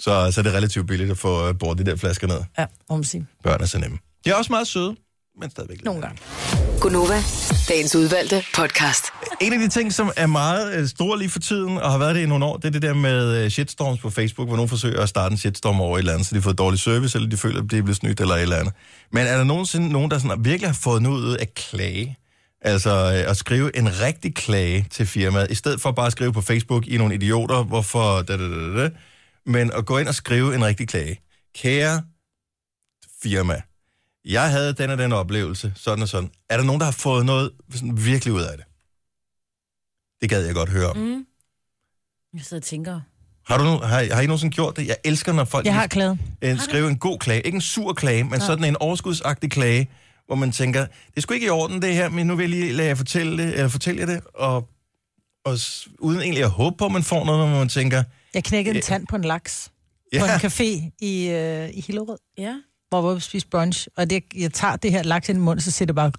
Så, så er det relativt billigt at få øh, båret de der flasker ned. Ja, må man sige. Børn er så nemme. De er også meget søde, men stadigvæk. Nogle gange. Gunova, dagens udvalgte podcast. En af de ting, som er meget øh, stor lige for tiden, og har været det i nogle år, det er det der med øh, shitstorms på Facebook, hvor nogen forsøger at starte en shitstorm over et eller andet, så de fået dårlig service, eller de føler, at de er blevet snydt, eller et eller andet. Men er der nogensinde nogen, der sådan virkelig har fået noget ud af klage? Altså øh, at skrive en rigtig klage til firmaet, i stedet for bare at skrive på Facebook i nogle idioter, hvorfor da, da, da, da, men at gå ind og skrive en rigtig klage. Kære firma, jeg havde den og den oplevelse, sådan og sådan. Er der nogen, der har fået noget sådan virkelig ud af det? Det gad jeg godt høre om. Mm. Jeg sidder og tænker. Har, du nu, har, har I nogensinde gjort det? Jeg elsker, når folk Jeg har klaget. en, skriver en god klage. Ikke en sur klage, men sådan en overskudsagtig klage, hvor man tænker, det er sgu ikke i orden det her, men nu vil jeg lige lade jer fortælle, det, eller fortælle jer det, og, og s- uden egentlig at håbe på, at man får noget, hvor man tænker, Jeg knækkede en tand på en laks ja, på en café i, øh, i Hillerød, Ja. Hvor jeg var spise brunch. Og det, jeg tager det her laks ind i munden, så siger det bare...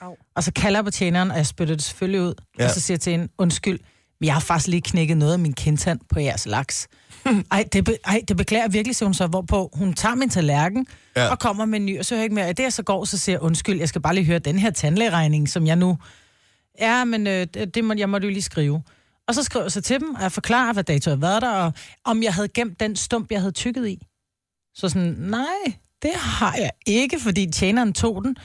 Au. Og så kalder jeg på tjeneren, og jeg spytter det selvfølgelig ud. Ja. Og så siger jeg til hende, undskyld, men jeg har faktisk lige knækket noget af min kindtand på jeres laks. Ej, det, be, ej, det beklager jeg virkelig, siger hun så, hvorpå hun tager min tallerken Ja. og kommer med en ny, og så hører jeg ikke mere. Og det jeg så går, så siger jeg, undskyld, jeg skal bare lige høre den her tandlægeregning, som jeg nu... Ja, men øh, det, må, jeg måtte jo lige skrive. Og så skriver jeg så til dem, og jeg forklarer, hvad dato havde været der, og om jeg havde gemt den stump, jeg havde tykket i. Så sådan, nej, det har jeg ikke, fordi tjeneren tog den.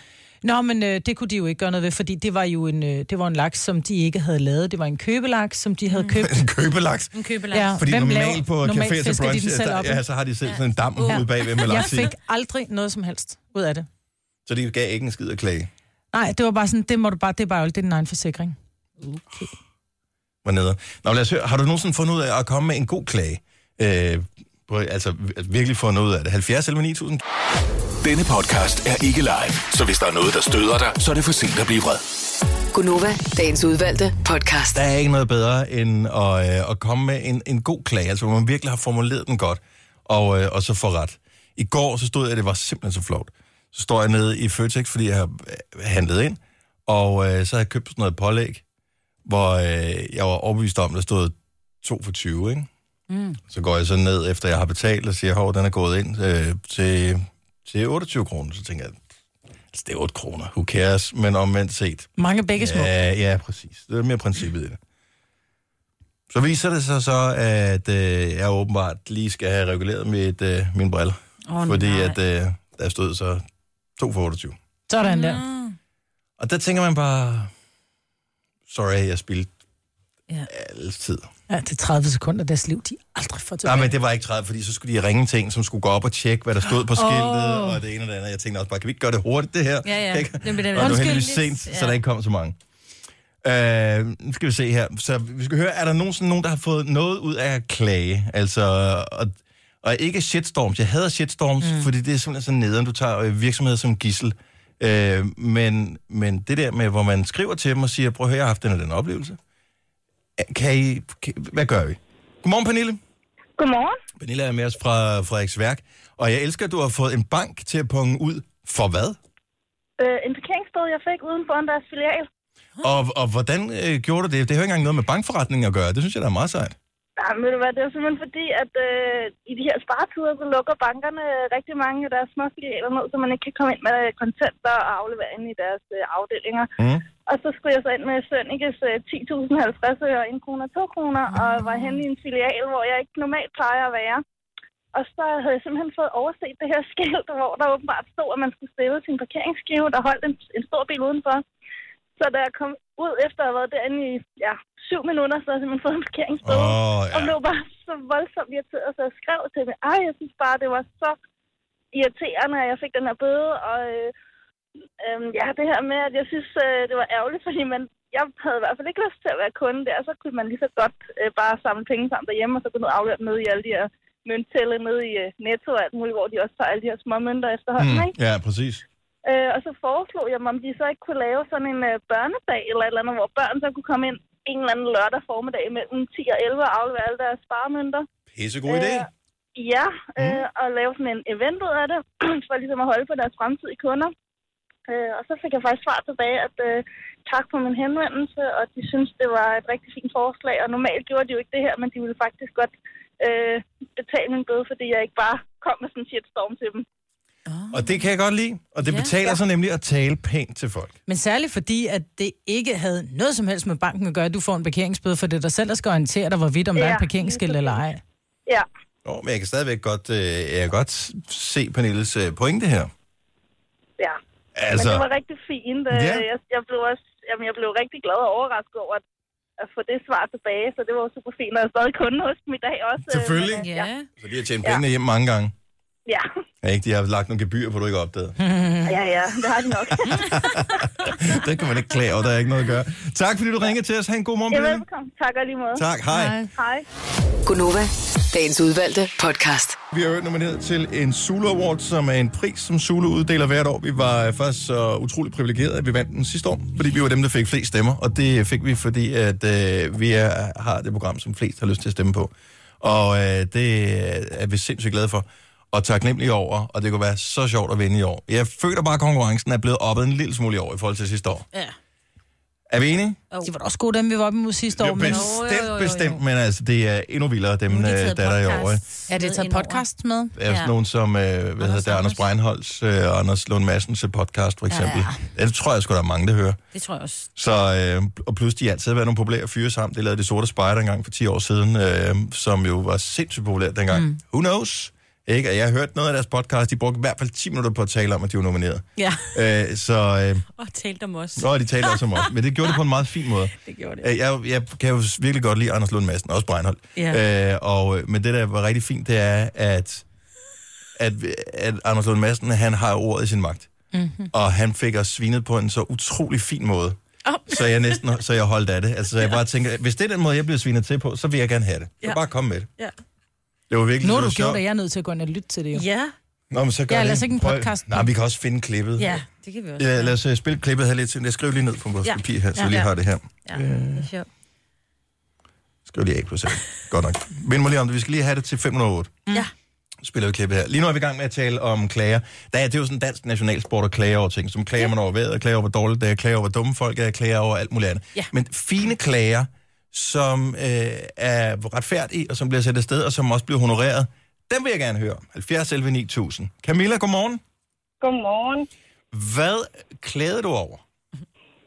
Nå, men øh, det kunne de jo ikke gøre noget ved, fordi det var jo en, øh, det var en laks, som de ikke havde lavet. Det var en købelaks, som de havde købt. en købelaks. En købeland. Ja. Ja. Fordi Hvem normalt laver- på normalt caféer til de brunch, selv der, ja, så har de selv sådan en dam Ja. ude bagved med Jeg laks i. fik aldrig noget som helst ud af det. Så de gav ikke en skid at klage. Nej, det var bare sådan, det må du bare, det er bare jo, det er din egen forsikring. Okay. Var nede. Nå, lad os høre. Har du nogensinde fundet ud af at komme med en god klage? Øh, på, altså virkelig fundet ud af det. 70 eller 9000? Denne podcast er ikke live, så hvis der er noget, der støder dig, så er det for sent at blive vred. Gunova, dagens udvalgte podcast. Der er ikke noget bedre end at, øh, at komme med en, en god klage, altså hvor man virkelig har formuleret den godt, og, øh, og så få ret. I går så stod jeg, at det var simpelthen så flot. Så står jeg nede i Føtex, fordi jeg har øh, handlet ind, og øh, så har jeg købt sådan noget pålæg, hvor øh, jeg var overbevist om, at der stod 2 for 20, ikke? Mm. Så går jeg så ned, efter jeg har betalt, og siger, at den er gået ind øh, til, til 28 kroner. Så tænker jeg, altså, det er 8 kroner, who cares? Men omvendt set, Mange begge små. Ja, ja, præcis. Det er mere princippet i det. Så viser det sig så, at øh, jeg åbenbart lige skal have reguleret mit, øh, mine briller. Åh, fordi nej. at øh, der stod så 2 for 28. Sådan der. Og der tænker man bare, sorry, jeg spildte Ja. alles tid. Ja, det er 30 sekunder af deres liv, de aldrig får Nej, tilbage. men det var ikke 30, fordi så skulle de ringe til en, som skulle gå op og tjekke, hvad der stod på skiltet, oh. og det ene og det andet. Jeg tænkte også bare, kan vi ikke gøre det hurtigt, det her? Ja, ja. Ikke? Det var Undskyld. heldigvis sent, Ja. så der ikke kom så mange. Uh, nu skal vi se her. Så vi skal høre, er der nogensinde nogen, der har fået noget ud af at klage? Altså, og, og ikke shitstorms. Jeg hader shitstorms, mm. fordi det er simpelthen så nederen. Du tager øh, virksomheder som gissel. Uh, men, men det der med, hvor man skriver til dem og siger, prøv at høre, jeg har haft den og den oplevelse. Kan I, kan, hvad gør vi? Godmorgen, Pernille. Godmorgen. Pernille er med os fra Frederiks Værk, og jeg elsker, at du har fået en bank til at punge ud. For hvad? Øh, en parkeringsbøde, jeg fik uden for deres filial. Og, og hvordan øh, gjorde du det? Det har jo ikke engang noget med bankforretning at gøre. Det synes jeg, der er meget sejt. Ja, men du hvad, det jo simpelthen fordi, at øh, i de her sparetider, så lukker bankerne rigtig mange af deres små filialer ned, så man ikke kan komme ind med kontanter og aflevering i deres øh, afdelinger. Mm. Og så skulle jeg så ind med Sønnekes øh, 10.050 øre, 1 kroner, 2 kroner, og var henne i en filial, hvor jeg ikke normalt plejer at være. Og så havde jeg simpelthen fået overset det her skilt, hvor der åbenbart stod, at man skulle stille sin parkeringsskive, der holdt en, en stor bil udenfor. Så da jeg kom ud efter at have været derinde i ja, syv minutter, så havde jeg simpelthen fået en parkeringsbøde. Og ja. blev bare så voldsomt irriteret, så jeg skrev til mig, ej, jeg synes bare, det var så irriterende, at jeg fik den her bøde. Og øh, øh, ja, det her med, at jeg synes, øh, det var ærgerligt, fordi man, jeg havde i hvert fald ikke lyst til at være kunde der, så kunne man lige så godt øh, bare samle penge sammen derhjemme, og så gå ned og aflevere dem ned i alle de her mønttælle nede i øh, Netto og alt muligt, hvor de også tager alle de her små mønter efterhånden, Mm, ikke? ja, præcis. Øh, og så foreslog jeg mig, om de så ikke kunne lave sådan en øh, børnedag eller et eller andet, hvor børn så kunne komme ind en eller anden lørdag formiddag mellem 10 og 11 og aflevere alle deres sparemønter. Pissegod idé. Øh, Ja, øh, og lave sådan en event ud af det, for ligesom at holde på deres fremtidige kunder. Øh, og så fik jeg faktisk svar tilbage, at øh, tak for min henvendelse, og de synes, det var et rigtig fint forslag. Og normalt gjorde de jo ikke det her, men de ville faktisk godt øh, betale min bøde, fordi jeg ikke bare kom med sådan en shitstorm til dem. Og det kan jeg godt lide. Og det Ja. betaler sig nemlig at tale pænt til folk. Men særligt fordi, at det ikke havde noget som helst med banken at gøre, at du får en parkeringsbøde, for det er dig selv, der skal orientere dig, hvorvidt om ja, der er en parkeringsskilt eller ej. Ja, Nå, men jeg kan stadigvæk godt, øh, jeg kan godt se Pernilles øh, pointe her. ja. Altså, Men det var rigtig fint. Øh, Ja. Jeg, jeg, blev også, jamen, jeg blev rigtig glad og overrasket over at, at få det svar tilbage, så det var super fint. Og jeg er stadig kunde hos dem i dag også. øh, Selvfølgelig. men, øh, Ja. Ja. så de har tjent pengene hjem mange gange. Ja. Ja, ikke? De har lagt nogle gebyr på, du ikke opdaget. ja, ja, det har de nok. det kan man ikke klage over, der er ikke noget at gøre. Tak fordi du ringede til os. Ha' en god morgen, ja, Pernille. velkommen. Tak og lige måde. Tak, hej. hej. Hej. Gunova, dagens udvalgte podcast. Vi har jo nomineret til en Zulu Award, som er en pris, som Zulu uddeler hvert år. Vi var øh, faktisk så utrolig privilegerede, at vi vandt den sidste år, fordi vi var dem, der fik flest stemmer. Og det fik vi, fordi at øh, vi er, har det program, som flest har lyst til at stemme på. Og øh, det er vi sindssygt glade for og taknemmelige over, og det kunne være så sjovt at vinde i år. Jeg føler bare, at konkurrencen er blevet oppet en lille smule i år i forhold til sidste år. Ja. Er vi enige? De var da også gode, dem vi var oppe imod sidste år. Jo, Men... bestemt, Jo, jo, jo, jo. bestemt, men altså, det er endnu vildere, dem, Nu øh, de der er der i år. Er det med taget podcast med? Der er ja. Ja. nogen som, øh, hvad hedder det, Anders. Breinholds øh, og Anders Lund Madsens podcast, for eksempel. Ja, Ja. ja. Det tror jeg sgu, der er mange, der hører. Det tror jeg også. Så, øh, og plus de har altid været nogle populære fyre sammen. Det lavede det sorte spejder engang for 10 år siden, øh, som jo var sindssygt populært dengang. Mm. Who knows? Ikke? Og jeg har hørt noget af deres podcast. De brugte i hvert fald 10 minutter på at tale om, at de var nomineret. Ja. Øh, så, øh, Og talte om os. nå, de talte også om os. Men det gjorde det på en meget fin måde. Det gjorde det. Øh, Jeg, jeg kan jo virkelig godt lide Anders Lund Madsen, også Breinholt. Ja. Øh, og, øh, men det, der var rigtig fint, det er, at, at, at Anders Lund Madsen, han har ordet i sin magt. Mm-hmm. Og han fik os svinet på en så utrolig fin måde. Oh. Så jeg næsten så jeg holdt af det. Altså, så jeg bare tænker, hvis det er den måde, jeg bliver svinet til på, så vil jeg gerne have det. Så Ja. bare kom med det. Ja. Det var virkelig Nu har du gjort sjovt. det, jeg er nødt til at gå ind og lytte til det jo. Ja. Nå, men så gør Ja, lad os ikke en Prøv- podcast. Nej, vi kan også finde klippet. Ja. Det kan vi også. Ja, lad os uh, spille klippet her lidt til. Jeg skriver lige ned på vores Ja. papir her, så Ja. vi lige Ja. har det her. Ja, det er sjovt. Skriv lige A plus A. Godt nok. Mind mig lige om det. Vi skal lige have det til 508. Ja. spiller vi klippet her. Lige nu er vi i gang med at tale om klager. Der er, det er jo sådan en dansk nationalsport at klage over ting. Som klager man over vejret, klager over, hvor dårligt det er, klager over, hvor dumme folk er, klager over alt muligt andet. Ja. Men fine klager, som øh, er retfærdige, og som bliver sat afsted, og som også bliver honoreret, dem vil jeg gerne høre. 70 11 9000. Camilla, godmorgen. Godmorgen. Hvad klagede du over?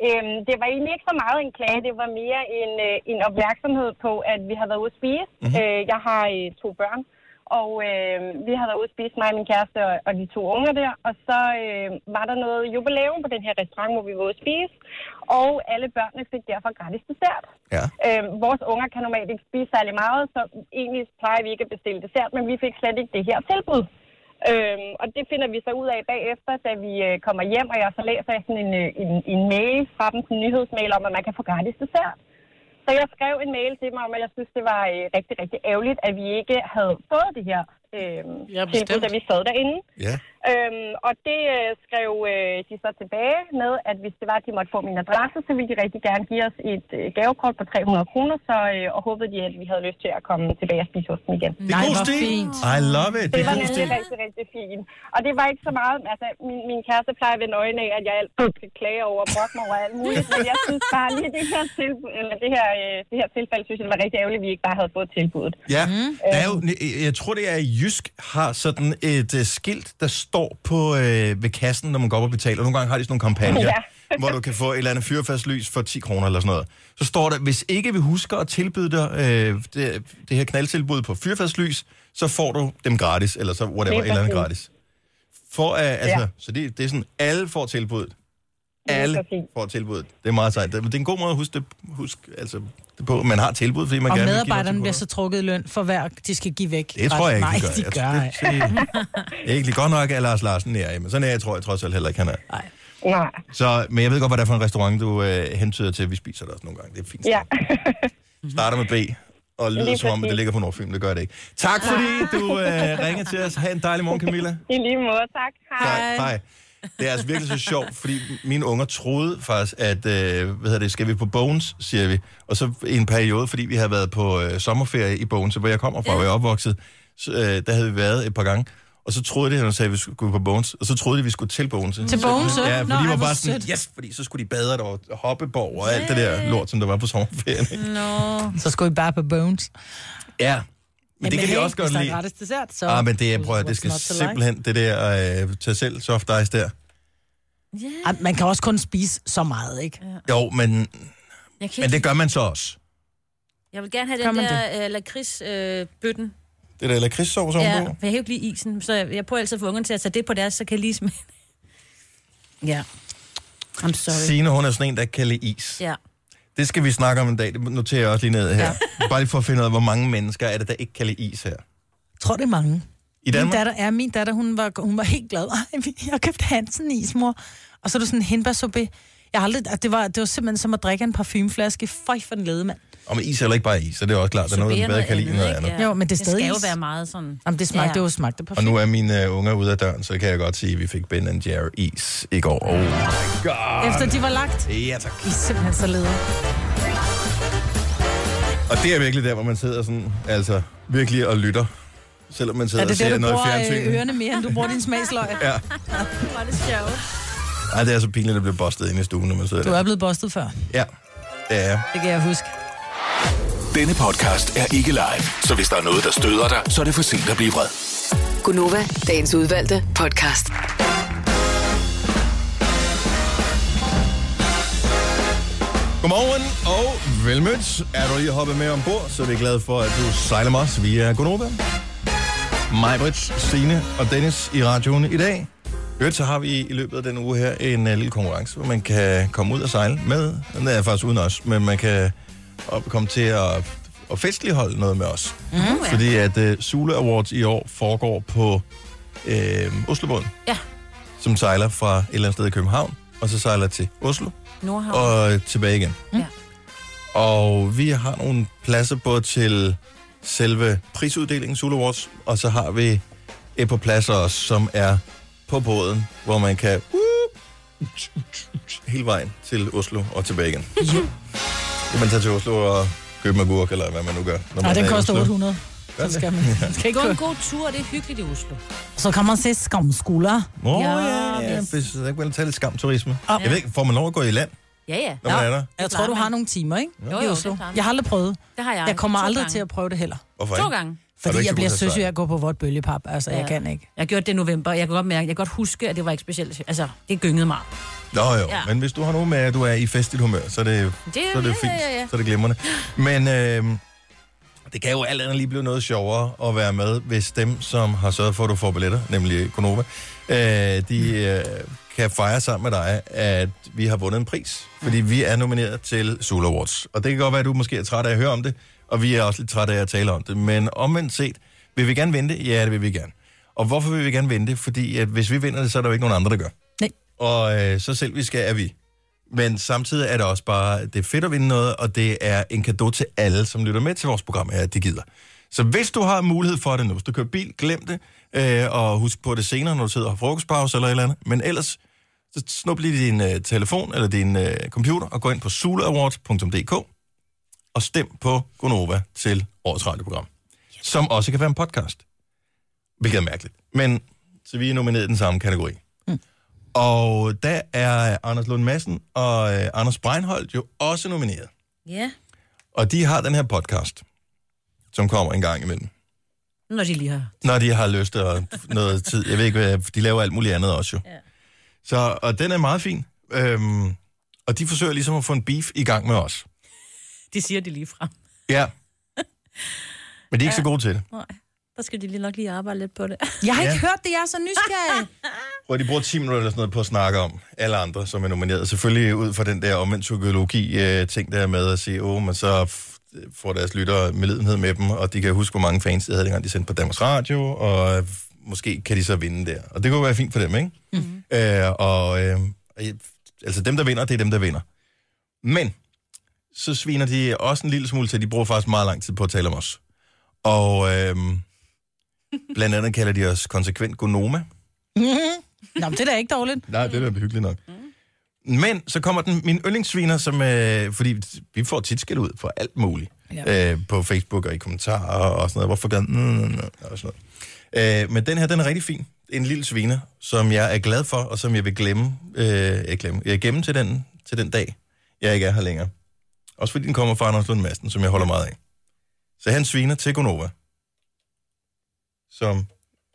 Øhm, det var egentlig ikke så meget en klage, det var mere en, øh, en opmærksomhed på, at vi har været ude at spise. Mhm. Mm-hmm. Øh, jeg har øh, to børn, og øh, vi har været ude at spise, mig og min kæreste og, og de to unger der. Og så øh, var der noget jubilæum på den her restaurant, hvor vi var ude at spise, og alle børnene fik derfor gratis dessert. Ja. Øh, vores unger kan normalt ikke spise særlig meget, så egentlig plejer vi ikke at bestille dessert, men vi fik slet ikke det her tilbud. Øhm, og det finder vi så ud af bagefter, da vi øh, kommer hjem, og jeg så læser jeg sådan en, øh, en, en mail fra dem, en nyhedsmail om, at man kan få gratis dessert. Så jeg skrev en mail til mig om, at jeg synes, det var øh, rigtig, rigtig ærgerligt, at vi ikke havde fået det her øh, Ja, tilbud, da vi sad derinde. Ja. Øhm, og det øh, skrev øh, de så tilbage med, at hvis det var, at de måtte få min adresse, så ville de rigtig gerne give os et øh, gavekort på 300 kroner, så øh, og håbede de, at vi havde lyst til at komme tilbage og spise hos dem igen. Det er Nej, god fint. I love it. Det Det er var nemlig rigtig, rigtig fint. Og det var ikke så meget, altså min, min kæreste plejer at vende øjnene af, at jeg altid skal klage over og brokke mig over alt muligt, men jeg synes bare lige, det her, tilbud, eller det her, øh, det her tilfælde, synes jeg, det var rigtig ærgerligt, at vi ikke bare havde fået tilbuddet. Ja, der er jo, jeg tror det er Jysk har sådan et uh, skilt, der står på øh, ved kassen, når man går op og betaler. Nogle gange har de sådan nogle kampagner, Ja. hvor du kan få et eller andet fyrfast for 10 kroner eller sådan noget. Så står der, hvis ikke vi husker at tilbyde dig øh, det, det her knaldtilbud på fyrfastlys, så får du dem gratis, eller så whatever, et eller andet gratis. For, uh, altså, Ja. Så det, det er sådan, alle får tilbuddet. Alle får tilbuddet. Det er meget sejt. Det, er en god måde at huske det, husk, altså, det på. Man har tilbud, fordi man Og gerne vil give medarbejderne noget bliver så trukket i løn for hver, de skal give væk. det tror jeg ikke, Nej, de gør. de gør. jeg, tror, det, er ikke lige godt nok, at Lars Larsen er, men sådan er jeg, tror jeg trods alt heller ikke, han er. Nej. Nej. Så, men jeg ved godt, hvad det er for en restaurant, du øh, hentyder til. Vi spiser der også nogle gange. Det er fint. Ja. Starter med B, og lyder Lige som om, at det ligger på Nordfilm. Det gør det ikke. Tak fordi du øh, ringer til os. Ha' en dejlig morgen, Camilla. I lige måde, tak. Hej. Tak. Hej. Det er altså virkelig så sjovt, fordi mine unger troede faktisk, at, øh, hvad hedder det, skal vi på Bones, siger vi. Og så i en periode, fordi vi har været på øh, sommerferie i Bones, hvor jeg kommer fra, hvor jeg er opvokset, så, øh, der havde vi været et par gange. Og så troede de, at de sagde, at vi skulle på Bones, og så troede de, at vi skulle til Bones. Til Bones, Ja, for Nå, de var bare sådan, sødt. yes, fordi så skulle de bade der og hoppeborg og alt det der lort, som der var på sommerferien. ikke? Nå. Så skulle I bare på Bones. Ja, men det kan de også godt Hvis der lide. er gratis dessert, så... Ah, men det, er, prøv det skal simpelthen, det der øh, tage selv soft ice der. Ej, Man kan også kun spise så meget, ikke? Jo, men, men det gør man så også. jeg vil gerne have den der øh, lakrids-bøtten. Det der lakridssovs ja, ovenpå. for jeg kan jo ikke lide isen, så jeg, jeg prøver altid at få ungerne til at tage det på deres, så kan jeg lige smage. Ja. I'm sorry. Signe, hun er sådan en, der kan lide is. Ja. Det skal vi snakke om en dag. Det noterer jeg også lige ned her. Bare lige for at finde ud af, hvor mange mennesker er det, der ikke kan lide is her. Jeg tror, det er mange. I Min Danmark? datter, ja, min datter, hun var, hun var helt glad. Ej, jeg har købt Hansen is, mor. Og så er du sådan en hindbærsuppe. Jeg har aldrig, at det, var, det var simpelthen som at drikke en parfumeflaske. Føj for den lede, mand. Og med is er heller ikke bare is, så det er også klart, der er noget, der bedre kan lide noget andet. ikke? Jo, men det er det stadig skal jo is. være meget sådan... Jamen, det smagte, Ja. ja. det jo smagte Og parfume. nu er mine uh, unger ude af døren, så kan jeg godt sige, at vi fik Ben Jerry is i går. Oh my god. Efter de var lagt. Ja, tak. I er simpelthen så leder. Og det er virkelig der, hvor man sidder sådan, altså virkelig og lytter. Selvom man sidder Er og det ser der, du noget i bruger fjernsynet. øh, ørerne mere, end du bruger din smagsløg? Ja. Var det sjovt. Ej, det er så pinligt at blive bustet inde i stuen, når man sidder Du der. er blevet bustet før. Ja, det er jeg. Det kan jeg huske. Denne podcast er ikke live, så hvis der er noget, der støder dig, så er det for sent at blive vred. Gunova, dagens udvalgte podcast. Godmorgen og velmødt. Er du lige hoppet med ombord, så er vi glade for, at du sejler med os via Gonova. Majbrits, Signe og Dennis i radioen i dag. Øvrigt, så har vi i løbet af den uge her en uh, lille konkurrence, hvor man kan komme ud og sejle med. Den er faktisk uden os, men man kan op, komme til at, at festligholde noget med os. Mm, ja. Fordi at uh, Sule Awards i år foregår på uh, Oslobåden, Ja, som sejler fra et eller andet sted i København, og så sejler til Oslo, Nordhavn. og tilbage igen. Ja. Og vi har nogle pladser både til selve prisuddelingen, Zulu Awards, og så har vi et par pladser også, som er på båden, hvor man kan uh, hele vejen til Oslo og tilbage igen. Kan man tage til Oslo og købe en agurk, eller hvad man nu gør. Når Nej, den i koster Oslo? 800. Gør Så det? skal man, man skal ikke Gå en god tur, det er hyggeligt i Oslo. Så kan man se skamskoler. Nå, Ja, ja, ja. yes. Hvis ikke vil tage lidt skamturisme. Ah. Jeg ved ikke, får man lov at gå i land, Ja, ja. når man er der? Jeg tror, du har nogle timer, ikke? Jo, I jo, Oslo. det er klart. Jeg har aldrig prøvet. Det har jeg. Jeg kommer To aldrig gange. til at prøve det heller. Hvorfor To ikke? gange. Fordi jeg bliver søsyg af at gå på vort bølgepap. Altså, jeg Ja. kan ikke. Jeg gjorde det i november, og jeg kan godt mærke, jeg kan godt huske, at det var ikke specielt. Altså, det gyngede meget. Nå jo, ja. Men hvis du har noget med, at du er i festligt humør, så er det, Det, så er det ja, fint. Ja, ja, Så er det glimrende. Men øh, det kan jo alt andet lige blive noget sjovere at være med, hvis dem, som har sørget for, at du får billetter, nemlig Konova, øh, de øh, kan fejre sammen med dig, at vi har vundet en pris. Fordi vi er nomineret til Soul Awards. Og det kan godt være, at du måske er træt af at høre om det, og vi er også lidt trætte af at tale om det. Men omvendt set, vil vi gerne vinde? Ja, det vil vi gerne. Og hvorfor vil vi gerne vinde? Fordi at hvis vi vinder det, så er der jo ikke nogen andre, der gør. Nej. Og øh, så selv vi skal, er vi. Men samtidig er det også bare, det er fedt at vinde noget, og det er en gave til alle, som lytter med til vores program at de gider. Så hvis du har mulighed for det nu, hvis du kører bil, glem det, øh, og husk på det senere, når du sidder og har frokostpause eller et eller andet. Men ellers, så snup lige din øh, telefon eller din øh, computer, og gå ind på sulawards.dk og stem på Gonova til årets radioprogram, som også kan være en podcast. Hvilket er mærkeligt. Men så vi er nomineret i den samme kategori. Og der er Anders Lund Madsen og øh, Anders Breinholt jo også nomineret. Ja, Og de har den her podcast, som kommer en gang imellem. når de lige har. Når de har lyst og noget tid. Jeg ved ikke, hvad, de laver alt muligt andet også jo. Ja. Så, og den er meget fin. Øhm, og de forsøger ligesom at få en beef i gang med os. De siger det lige frem. Ja. Men de er ikke så gode til det. Nej, der skal de lige nok lige arbejde lidt på det. Jeg har Ja. ikke hørt det, jeg er så nysgerrig. Hvor de bruger 10 minutter eller sådan noget på at snakke om alle andre, som er nomineret. Selvfølgelig ud fra den der omvendt psykologi-ting der med at sige, åh, men så får deres lyttere medlidenhed med dem, og de kan huske, hvor mange fans de havde, dengang de sendte på Danmarks Radio, og måske kan de så vinde der. Og det kunne være fint for dem, ikke? Mm-hmm. Øh, og øh, altså dem, der vinder, det er dem, der vinder. Men så sviner de også en lille smule til, de bruger faktisk meget lang tid på at tale om os. Og øh, blandt andet kalder de os konsekvent gonoma. Nå, men det er da ikke dårligt. Nej, det er da hyggeligt nok. Men så kommer den, min yndlingssviner, som, øh, fordi vi får tit skæld ud for alt muligt. Ja. Øh, på Facebook og i kommentarer og sådan noget. Hvorfor gør den? Mm, mm, mm, og sådan noget. Øh, men den her, den er rigtig fin. En lille sviner, som jeg er glad for, og som jeg vil glemme. Øh, ikke glemme. Jeg gemme til den, til den dag, jeg ikke er her længere. Også fordi den kommer fra Anders Lund Madsen, som jeg holder meget af. Så han sviner til Gonova. Som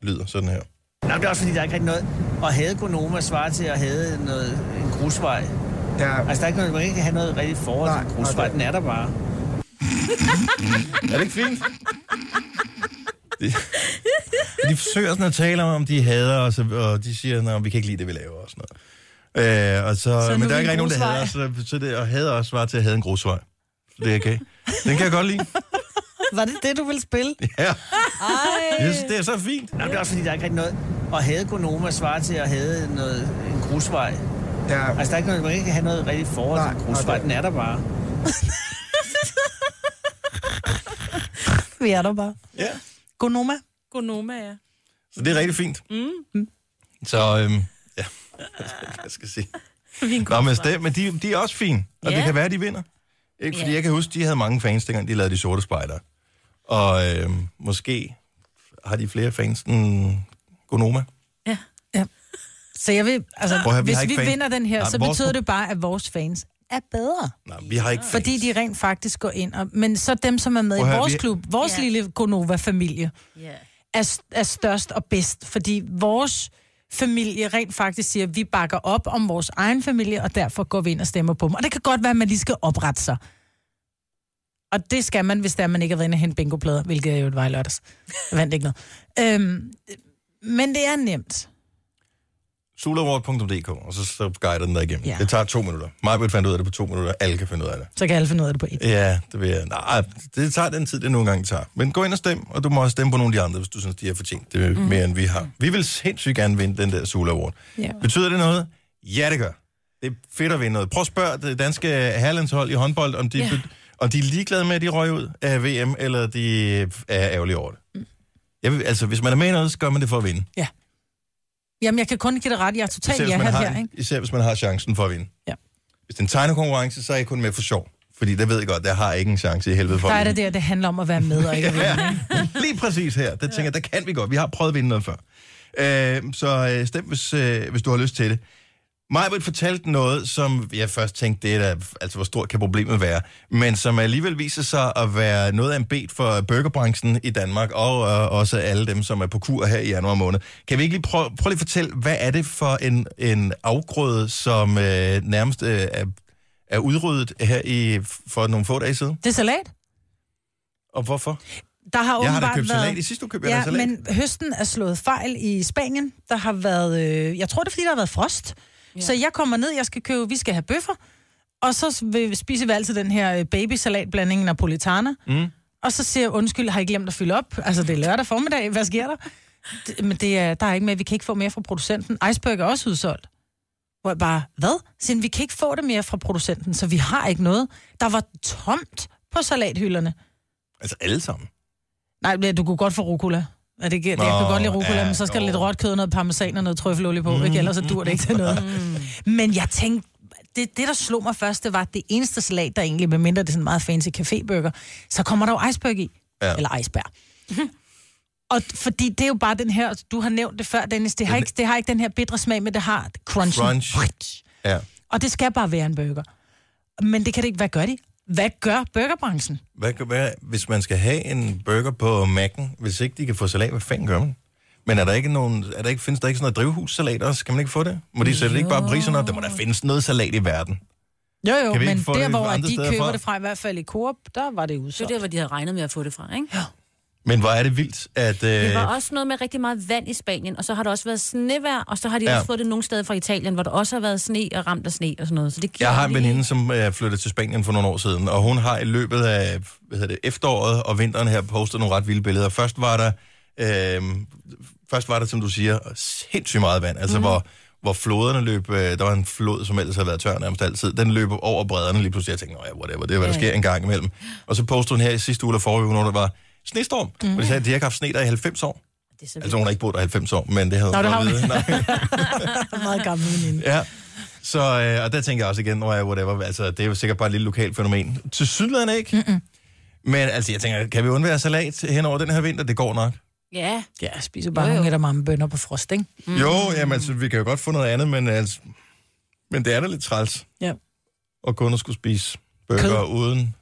lyder sådan her. Nej, det er også fordi, der er ikke rigtig noget. Og havde Gonoma svarer til at have noget, en grusvej. Ja, Altså, der er ikke noget, man kan ikke have noget rigtigt forhold Nej, til en grusvej. nej, Den er der bare. Er det ikke fint? De, de forsøger sådan at tale om, om de hader os, og de siger, at vi kan ikke lide det, vi laver og sådan noget. Øh, og så, Så men der er ikke nogen, der hader os, så, så det, og hader os var til at have en grusvej. Så det er okay. Den kan jeg godt lide. Var det det, du ville spille? Ja, Ej. jeg synes, det er så fint. Nej, det er også fordi, der er ikke rigtig noget. Og havde Gonoma svarer til at have noget, en grusvej. ja, Altså, der er ikke noget, man kan ikke have noget rigtigt forhold Nej, til en grusvej. nej, Den er der bare. Vi er der bare. Ja. Gonoma. Gonoma, ja. Så det er rigtig fint. Mm. Så, øhm, jeg skal sige. Nå, men, stem, men de, de er også fine, og Ja. det kan være, de vinder. Ikke? Fordi Ja. jeg kan huske, de havde mange fans, dengang de lavede de sorte spejder. Og øhm, måske har de flere fans end Gonoma. Ja. Så jeg vil, altså, Prøv høre, vi hvis vi fan- vinder den her, Nej, så vores- betyder det bare, at vores fans er bedre. Nej, vi har ikke fans. Fordi de rent faktisk går ind. Og, men så dem, som er med Prøv i høre, vores vi- klub, vores Ja. lille Gonova-familie, Ja. er, er størst og bedst. Fordi vores familie rent faktisk siger, at vi bakker op om vores egen familie, og derfor går vi ind og stemmer på dem. Og det kan godt være, at man lige skal oprette sig. Og det skal man, hvis der man ikke har været inde og hente bingoplader, hvilket jo var i lørdags. Jeg vandt ikke noget. Øhm, men det er nemt. Sulavort.dk, og så, så guider den der igennem. Ja. Det tager to minutter. Mig fandt ud af det på to minutter. Alle kan finde ud af det. Så kan alle finde ud af det på et. Ja, det vil jeg. Nej, det tager den tid, det nogle gange tager. Men gå ind og stem, og du må også stemme på nogle af de andre, hvis du synes, de har fortjent det mm. mere, end vi har. Vi vil sindssygt gerne vinde den der Sula Award. Ja. Betyder det noget? Ja, det gør. Det er fedt at vinde noget. Prøv at spørge det danske herlandshold i håndbold, om de, Ja. om de er ligeglade med, at de røg ud af VM, eller de er ærgerlige over det. Jeg vil, altså, hvis man er med i noget, så gør man det for at vinde. Ja. Jamen, jeg kan kun give det ret. Jeg er totalt ja man her, har, ikke? især hvis man har chancen for at vinde. Ja. Hvis det er en tegnekonkurrence, så er jeg kun med for sjov. Fordi der ved jeg godt, der har ikke en chance i helvede for Der er det der, det handler om at være med og ikke at vinde. Ja, lige præcis her. Det tænker jeg, der kan vi godt. Vi har prøvet at vinde noget før. Øh, så øh, stem, hvis, øh, hvis du har lyst til det. Majbrit fortalte noget, som jeg først tænkte, det er da, altså hvor stort kan problemet være, men som alligevel viser sig at være noget af en bed for burgerbranchen i Danmark, og øh, også alle dem, som er på kur her i januar måned. Kan vi ikke lige prøve, prøve lige at fortælle, hvad er det for en, en afgrøde, som øh, nærmest øh, er, er udryddet her i, for nogle få dage siden? Det er salat. Og hvorfor? Der har Jeg har da købt været... salat. I sidste uge købte Ja, salat. men høsten er slået fejl i Spanien. Der har været... Øh, jeg tror, det er, fordi der har været frost. Ja. Så jeg kommer ned, jeg skal købe... Vi skal have bøffer. Og så spiser vi altid den her øh, babysalatblanding napolitana. Mm. Og så siger jeg, undskyld, har I glemt at fylde op? Altså, det er lørdag formiddag. Hvad sker der? Det, men det er, der er ikke mere. Vi kan ikke få mere fra producenten. Iceberg er også udsolgt. Hvor jeg bare, hvad? Siden vi kan ikke få det mere fra producenten, så vi har ikke noget. Der var tomt på salathylderne. Altså alle sammen. Nej, du kunne godt få rucola. Er det? Jeg Nå, kan godt lide rucola, ja, men så skal der lidt råt kød, noget parmesan og noget trøffelolie på, ikke? Ellers så dur det ikke til noget. Men jeg tænkte, det, det, der slog mig først, det var, det eneste salat, der egentlig, medmindre det er sådan en meget fancy caféburger, så kommer der jo iceberg i. Ja. Eller iceberg. Og fordi det er jo bare den her, du har nævnt det før, Dennis, det har, ikke, det har ikke den her bitre smag, men det har crunch. Crunch. Ja. Og det skal bare være en burger. Men det kan det ikke. Hvad gør de? Hvad gør burgerbranchen? Hvad, hvad, hvis man skal have en burger på Mac'en, hvis ikke de kan få salat, hvad fanden gør man? Men er der ikke nogen, er der ikke, findes der ikke sådan noget drivhussalat også? Kan man ikke få det? Må de sætte ikke bare priserne op? Der må der findes noget salat i verden. Jo, jo, men der, hvor de køber fra? det fra, i hvert fald i Coop, der var det Det er udsolgt. der, hvor de havde regnet med at få det fra, ikke? Ja. Men hvor er det vildt, at... Det Øh, var også noget med rigtig meget vand i Spanien, og så har der også været snevejr, og så har de Ja. også fået det nogle steder fra Italien, hvor der også har været sne og ramt af sne og sådan noget. Så det giver jeg har en veninde, som er flyttet til Spanien for nogle år siden, og hun har i løbet af hvad hedder det, efteråret og vinteren her postet nogle ret vilde billeder. Først var der, øh, først var der, som du siger, sindssygt meget vand, altså mm. hvor, hvor floderne løb, øh, der var en flod, som ellers havde været tør nærmest altid, den løb over bredderne lige pludselig. Jeg tænkte, "Nå ja, whatever, det er, hvad der sker en gang imellem. Og så postede hun her i sidste uge eller forrige uge, når der var snestorm, mm. og de sagde, at de har ikke haft sne der i 90 år. Det er så Altså hun har ikke boet der i 90 år, men det havde Nå, hun det godt har hun. vide. Nej. meget gammel veninde. Ja. Så, øh, og der tænker jeg også igen, når jeg whatever, altså, det er jo sikkert bare et lille lokalt fænomen. Til Sydland ikke? Mm-mm. Men altså, jeg tænker, kan vi undvære salat hen over den her vinter? Det går nok. Ja, Ja, jeg spiser bare Jo, jo. nogle eddermamme bønner på frost, ikke? Mm. Jo, jamen, altså, vi kan jo godt få noget andet, men, altså, men det er da lidt træls Ja. at kun at skulle spise burger uden,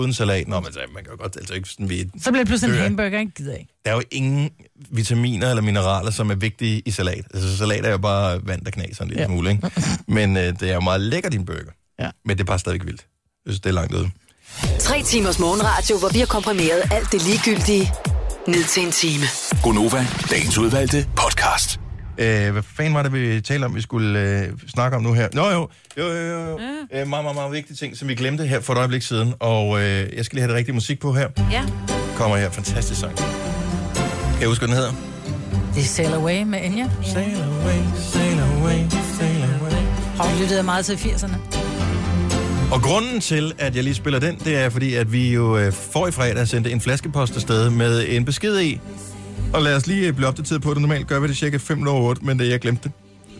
uden salat. Nå, men altså, man kan jo godt, altså ikke sådan, vi, Så bliver det pludselig en hamburger, ikke? Gider ikke. der er jo ingen vitaminer eller mineraler, som er vigtige i salat. Altså, salat er jo bare vand, der knaser en lille Ja. smule, ikke? Men øh, det er jo meget lækker, din burger. Ja. Men det er bare stadigvæk vildt. Jeg synes, det er langt ude. Tre timers morgenradio, hvor vi har komprimeret alt det ligegyldige ned til en time. Gonova, dagens udvalgte podcast. Øh, hvad fanden var det, vi talte om, vi skulle øh, snakke om nu her? Nå jo, jo, jo, jo. jo. Øh, meget, meget, meget vigtige ting, som vi glemte her for et øjeblik siden. Og øh, jeg skal lige have det rigtige musik på her. ja. Kommer her, fantastisk sang. Kan jeg huske, hvad den hedder? Det er Sail Away med Enya. Sail away, sail away, sail away. Har du lyttet meget til 80'erne? Og grunden til, at jeg lige spiller den, det er fordi, at vi jo øh, for i fredag sendte en flaskepost afsted med en besked i. Og lad os lige øh, blive opdateret på det. Normalt gør vi det cirka 5 over 8, men det, jeg glemte det.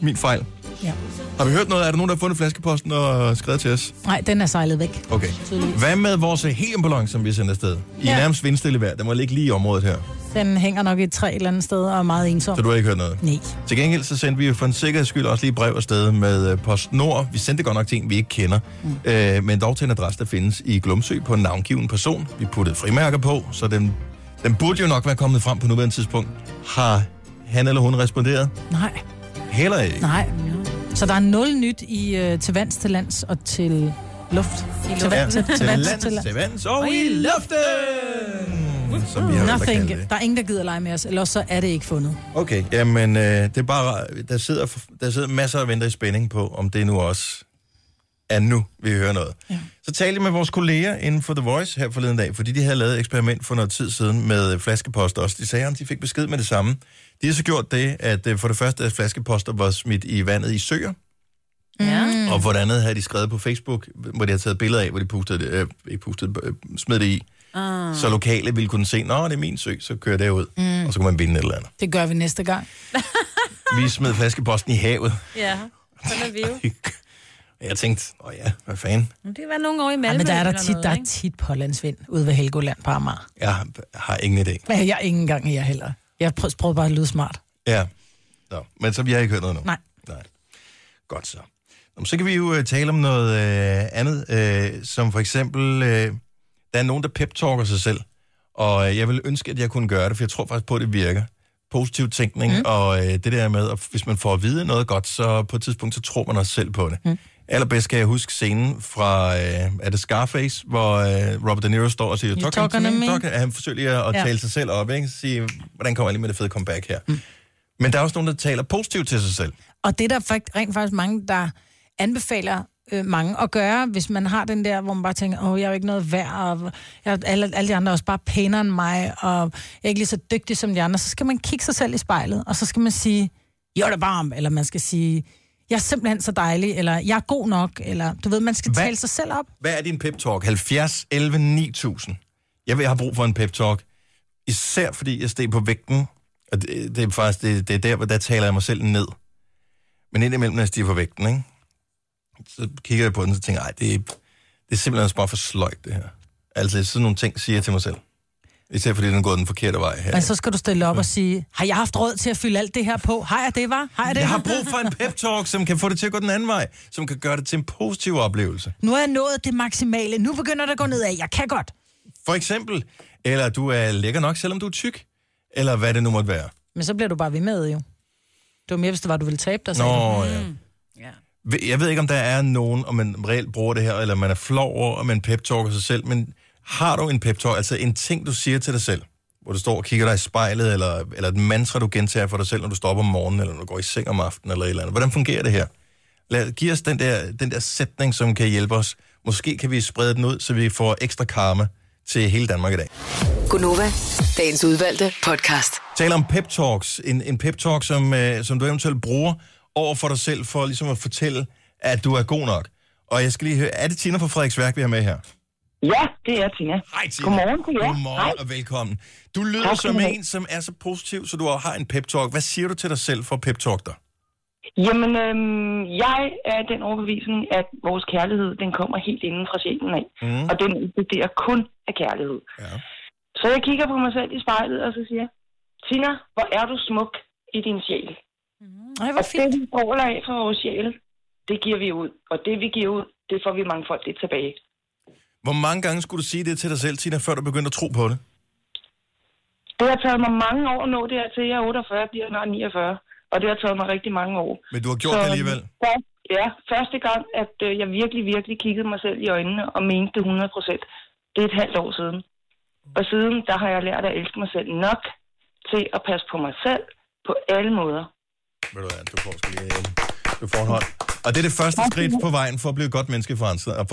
Min fejl. Ja. Har vi hørt noget? Er der nogen, der har fundet flaskeposten og skrevet til os? Nej, den er sejlet væk. Okay. Hvad med vores heliumballon, som vi sender afsted? I Ja. nærmest vindstille vejr. Den må ligge lige i området her. Den hænger nok i et træ et eller andet sted og er meget ensom. Så du har ikke hørt noget? Nej. Til gengæld så sendte vi jo for en sikkerheds skyld også lige brev afsted med øh, PostNord. Vi sendte godt nok en, vi ikke kender. Mm. Øh, men dog til en adresse, der findes i Glumsø på en navngiven person. Vi puttede frimærker på, så den, den burde jo nok være kommet frem på nuværende tidspunkt. Har han eller hun responderet? Nej, Heller ikke. nej. Så der er nul nyt i uh, til vands, til lands og til luft. Til, vand, til, til, til vands, lands, til, til vands og i luften! Som vi har Nothing. det. Der er ingen, der gider lege med os, ellers så er det ikke fundet. Okay, jamen øh, det er bare, der sidder, der sidder masser af venter i spænding på, om det nu også er nu, vi hører noget. Ja. Så talte jeg med vores kolleger inden for The Voice her forleden dag, fordi de havde lavet et eksperiment for noget tid siden med flaskepost også. De sagde, at de fik besked med det samme. De har så gjort det, at øh, for det første, at flaskeposter var smidt i vandet i søer, ja. Og for det andet havde de skrevet på Facebook, hvor de havde taget billeder af, hvor de pustede øh, ikke pustede, øh, smed det i. Ah. Så lokale ville kunne se, nå, det er min sø, så kører det ud, mm. og så kan man vinde et eller andet. Det gør vi næste gang. vi smed flaskeposten i havet. Ja, sådan er vi jo. Jeg tænkte, åh ja, hvad fanden? Det var nogle år i Malmø. Ja, men der er der tit, noget, der er tit pålandsvind ude ved Helgoland på Amager. Jeg har ingen idé. Men jeg er ingen gang her heller. Jeg prøver, prøver bare at lyde smart. Ja. Nå, men så vi har ikke hørt noget nu. Nej. Nej. Godt så. Nå, så kan vi jo uh, tale om noget uh, andet, uh, som for eksempel, uh, der er nogen, der pep-talker sig selv, og uh, jeg vil ønske, at jeg kunne gøre det, for jeg tror faktisk på, at det virker. Positiv tænkning, mm. og uh, det der med, at hvis man får at vide noget godt, så på et tidspunkt, så tror man også selv på det. Mm. Allerbedst kan jeg huske scenen fra, uh, er det Scarface, hvor uh, Robert De Niro står og siger, You talking talking me, to me?" talking, han forsøger lige at, at Ja. tale sig selv op, ikke? Sige, hvordan kommer jeg lige med det fede comeback her? Mm. Men der er også nogen, der taler positivt til sig selv. Og det er der fakt, rent faktisk mange, der anbefaler øh, mange at gøre, hvis man har den der, hvor man bare tænker, åh, jeg er jo ikke noget værd, og jeg, alle, alle de andre er også bare pænere end mig, og jeg er ikke lige så dygtig som de andre, så skal man kigge sig selv i spejlet, og så skal man sige, you're the bomb, eller man skal sige, jeg er simpelthen så dejlig, eller jeg er god nok, eller du ved, man skal Hvad? tale sig selv op. Hvad er din pep-talk? 70, 11, 9000. Jeg vil have brug for en pep-talk. Især fordi jeg steg på vægten. Og det, det er faktisk det, det er der, hvor der taler jeg mig selv ned. Men indimellem, når jeg stiger på vægten, ikke? så kigger jeg på den, så tænker jeg, det er, det er simpelthen også bare for sløjt, det her. Altså, sådan nogle ting siger jeg til mig selv. Især fordi den er gået den forkerte vej her. Men så skal du stille op og sige, har jeg haft råd til at fylde alt det her på? Har jeg det, var? Har jeg det? Jeg har brug for en pep-talk, som kan få det til at gå den anden vej. Som kan gøre det til en positiv oplevelse. Nu har jeg nået det maksimale. Nu begynder det at gå nedad. Jeg kan godt. For eksempel, eller du er lækker nok, selvom du er tyk. Eller hvad det nu måtte være. Men så bliver du bare ved med, jo. Det var mere, hvis det var, du ville tabe dig. Nå, ja. Ja. Jeg ved ikke, om der er nogen, om man reelt bruger det her, eller man er flov over, at man pep-talker sig selv, men har du en pep-talk, altså en ting, du siger til dig selv, hvor du står og kigger dig i spejlet, eller, eller et mantra, du gentager for dig selv, når du står op om morgenen, eller når du går i seng om aftenen, eller et eller andet. Hvordan fungerer det her? Lad, giv os den der, den der sætning, som kan hjælpe os. Måske kan vi sprede den ud, så vi får ekstra karma til hele Danmark i dag. Gunova, dagens udvalgte podcast. Taler om pep talks. En, en pep talk, som, øh, som du eventuelt bruger over for dig selv, for ligesom at fortælle, at du er god nok. Og jeg skal lige høre, er det Tina fra Frederiksværk, vi har med her? Ja, det er Tina. Hej Tina. Godmorgen til jer. Godmorgen Hej. og velkommen. Du lyder Tak som en, som er så positiv, så du har en pep talk. Hvad siger du til dig selv for pep talk dig? Jamen, øhm, jeg er den overbevisning, at vores kærlighed, den kommer helt inden fra sjælen af. Mm. Og den eksisterer kun af kærlighed. Ja. Så jeg kigger på mig selv i spejlet, og så siger jeg, Tina, hvor er du smuk i din sjæl. Ej, Og hvor det, fint. vi stråler af fra vores sjæl, det giver vi ud. Og det, vi giver ud, det får vi mange folk lidt tilbage. Hvor mange gange skulle du sige det til dig selv, Tina, før du begyndte at tro på det? Det har taget mig mange år at nå det her til. Jeg er 48, bliver snart 49. Og det har taget mig rigtig mange år. Men du har gjort det alligevel. først- Ja, første gang, at øh, jeg virkelig, virkelig kiggede mig selv i øjnene og mente det 100 procent, det er et halvt år siden. Og siden, der har jeg lært at elske mig selv nok til at passe på mig selv på alle måder. Ved du hvad, du får, skal lige, du får en hånd. Og det er det første skridt på vejen for at blive et godt menneske for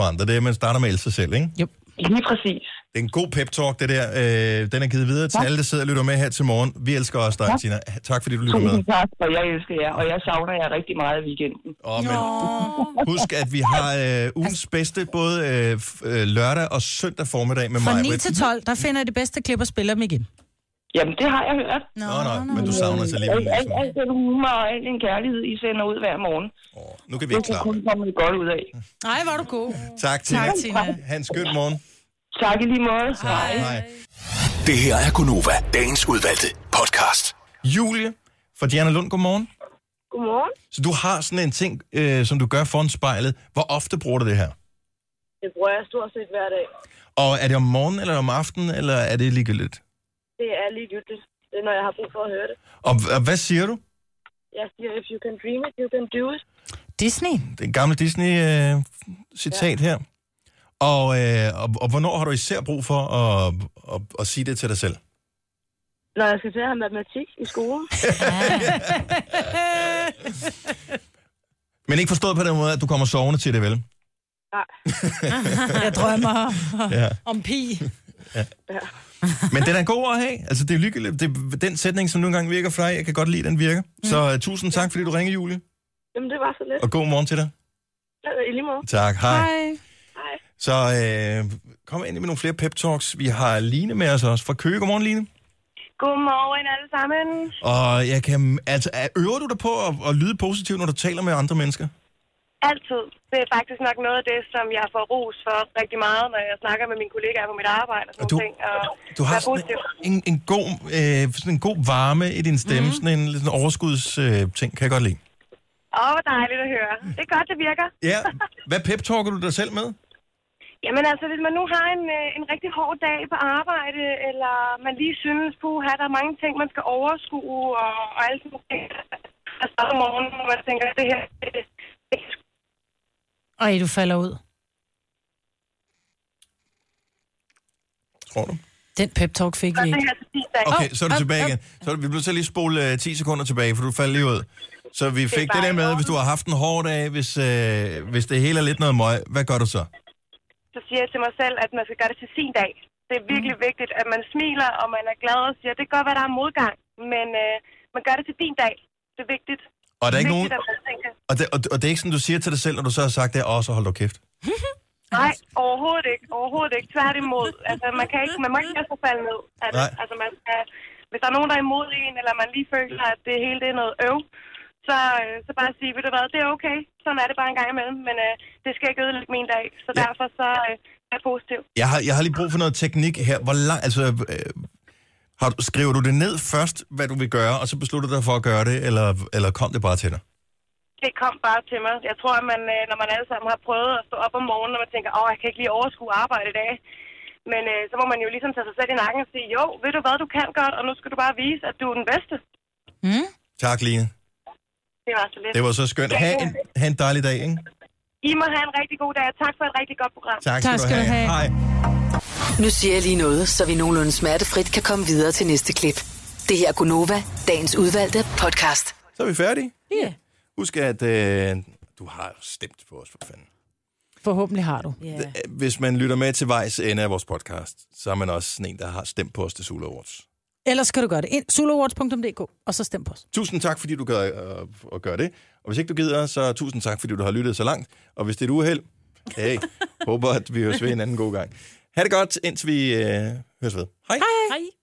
andre. Det er, at man starter med at elske sig selv, ikke? Jo. Lige præcis. Det er en god pep-talk, det der. Øh, den er givet videre til alle, der sidder og lytter med her til morgen. Vi elsker også dig, Tina. Tak fordi du lytter med. Tusind tak, og jeg elsker jer, og jeg savner jer rigtig meget i weekenden. Og, men, husk, at vi har øh, ugens bedste både øh, øh, lørdag og søndag formiddag med Fra mig. 9 til 12, der finder jeg de bedste klip og spiller dem igen. Jamen, det har jeg hørt. Nå, Nå, nå, men du savner os alligevel. Al, al, Ligesom. al den humor og al den kærlighed, I sender ud hver morgen, Åh, nu kan vi det ikke kan klare kun det. komme godt ud af. Nej, var du god. Tak, Tina. Tak, Tina. Ha' en skøn morgen. Tak i lige måde. Hej. Hej. Det her er Gunova, dagens udvalgte podcast. Julie fra Diana Lund, godmorgen. Godmorgen. Så du har sådan en ting, øh, som du gør foran spejlet. Hvor ofte bruger du det her? Det bruger jeg stort set hver dag. Og er det om morgenen eller om aftenen, eller er det ligegyldigt? Det er ligegyldigt. Det er, når jeg har brug for at høre det. Og, og hvad siger du? Jeg siger, if you can dream it, you can do it. Disney. Det er en gammel Disney-citat ja. her. Og, øh, og, og hvornår har du især brug for at, at, at sige det til dig selv? Når jeg skal til at have matematik i skolen. Men ikke forstået på den måde, at du kommer sovende til det, vel? Nej. Jeg drømmer Ja. om pi. Men den er god at have. Altså, det er lykkeligt. Det er den sætning, som nogle gange virker for dig. Jeg kan godt lide, den virker. Så uh, tusind tak, fordi du ringer, Julie. Jamen, det var så lidt. Og god morgen til dig. Ja, I lige måde. Tak. Hej. Hej. Så øh, kom ind med nogle flere pep talks. Vi har Line med os også fra Køge. Godmorgen, Line. Godmorgen alle sammen. Og jeg kan, altså, er- øver du dig på at, at lyde positivt, når du taler med andre mennesker? Altid. Det er faktisk nok noget af det, som jeg får ros for rigtig meget, når jeg snakker med mine kollegaer på mit arbejde og sådan Og du- ting. Og Du har sådan en, en, god, øh, sådan en god varme i din stemme, mm. sådan en lidt sådan overskudsting, øh, ting, kan jeg godt lide. Åh, hvor dejligt at høre. Det er godt, det virker. Ja, hvad pep-talker du dig selv med? Jamen altså, hvis man nu har en, øh, en rigtig hård dag på arbejde, eller man lige synes, puha, der er mange ting, man skal overskue, og, og alle sådan nogle ting. Altså om morgenen, hvor man tænker, det her, det, det, Ej, du falder ud. Tror du? Den pep-talk fik vi det ikke. til. Okay, så er du Åh, tilbage igen. Så er du- vi bliver så lige spole øh, 10 sekunder tilbage, for du faldt lige ud. Så vi fik det, bare der med, hvis du har haft en hård dag, hvis, øh, hvis det hele er lidt noget møg, hvad gør du så? så siger jeg til mig selv, at man skal gøre det til sin dag. Det er virkelig mm. vigtigt, at man smiler, og man er glad og siger, det kan godt være, der er modgang, men øh, man gør det til din dag. Det er vigtigt. Og der er ikke nogen, man tænker, og det, og, og det er ikke sådan, du siger til dig selv, når du så har sagt det, åh, så hold dog kæft. Nej, overhovedet ikke. Overhovedet ikke. Tværtimod. Altså, man kan ikke, man må ikke lade sig falde ned. det. Nej. Altså, man skal, hvis der er nogen, der er imod en, eller man lige føler, at det hele det er noget øv, så, øh, så bare sige, ved du hvad, det er okay. Sådan er det bare en gang imellem, men øh, det skal ikke ødelægge min dag. Så Ja. derfor så øh, er jeg positiv. Jeg har, jeg har lige brug for noget teknik her. Hvor lang, altså, øh, har, du- skriver du det ned først, hvad du vil gøre, og så beslutter du dig for at gøre det, eller, eller kom det bare til dig? Det kom bare til mig. Jeg tror, at man, øh, når man alle sammen har prøvet at stå op om morgenen, og man tænker, åh, jeg kan ikke lige overskue arbejde i dag. Men øh, så må man jo ligesom tage sig selv i nakken og sige, jo, ved du hvad, du kan godt, og nu skal du bare vise, at du er den bedste. Tak, Line. Det var så lidt. Det var så skønt. Ha' en, ha en dejlig dag, ikke? I må have en rigtig god dag, og tak for et rigtig godt program. Tak, Tak skal du have. Hej. Nu siger jeg lige noget, så vi nogenlunde smertefrit kan komme videre til næste klip. Det her er Gunova, dagens udvalgte podcast. Så er vi færdige. Ja. Yeah. Husk, at øh, du har stemt på os, for fanden. Forhåbentlig har du. Yeah. Hvis man lytter med til vejs ende af vores podcast, så er man også sådan en, der har stemt på os til Sula Awards. Ellers skal du gøre det. Ind sulawards.dk, og så stem på os. Tusind tak, fordi du gør, øh, at gøre det. Og hvis ikke du gider, så tusind tak, fordi du har lyttet så langt. Og hvis det er et uheld, hey, håber, at vi høres ved en anden god gang. Ha' det godt, indtil vi øh, høres ved. Hej. Hej.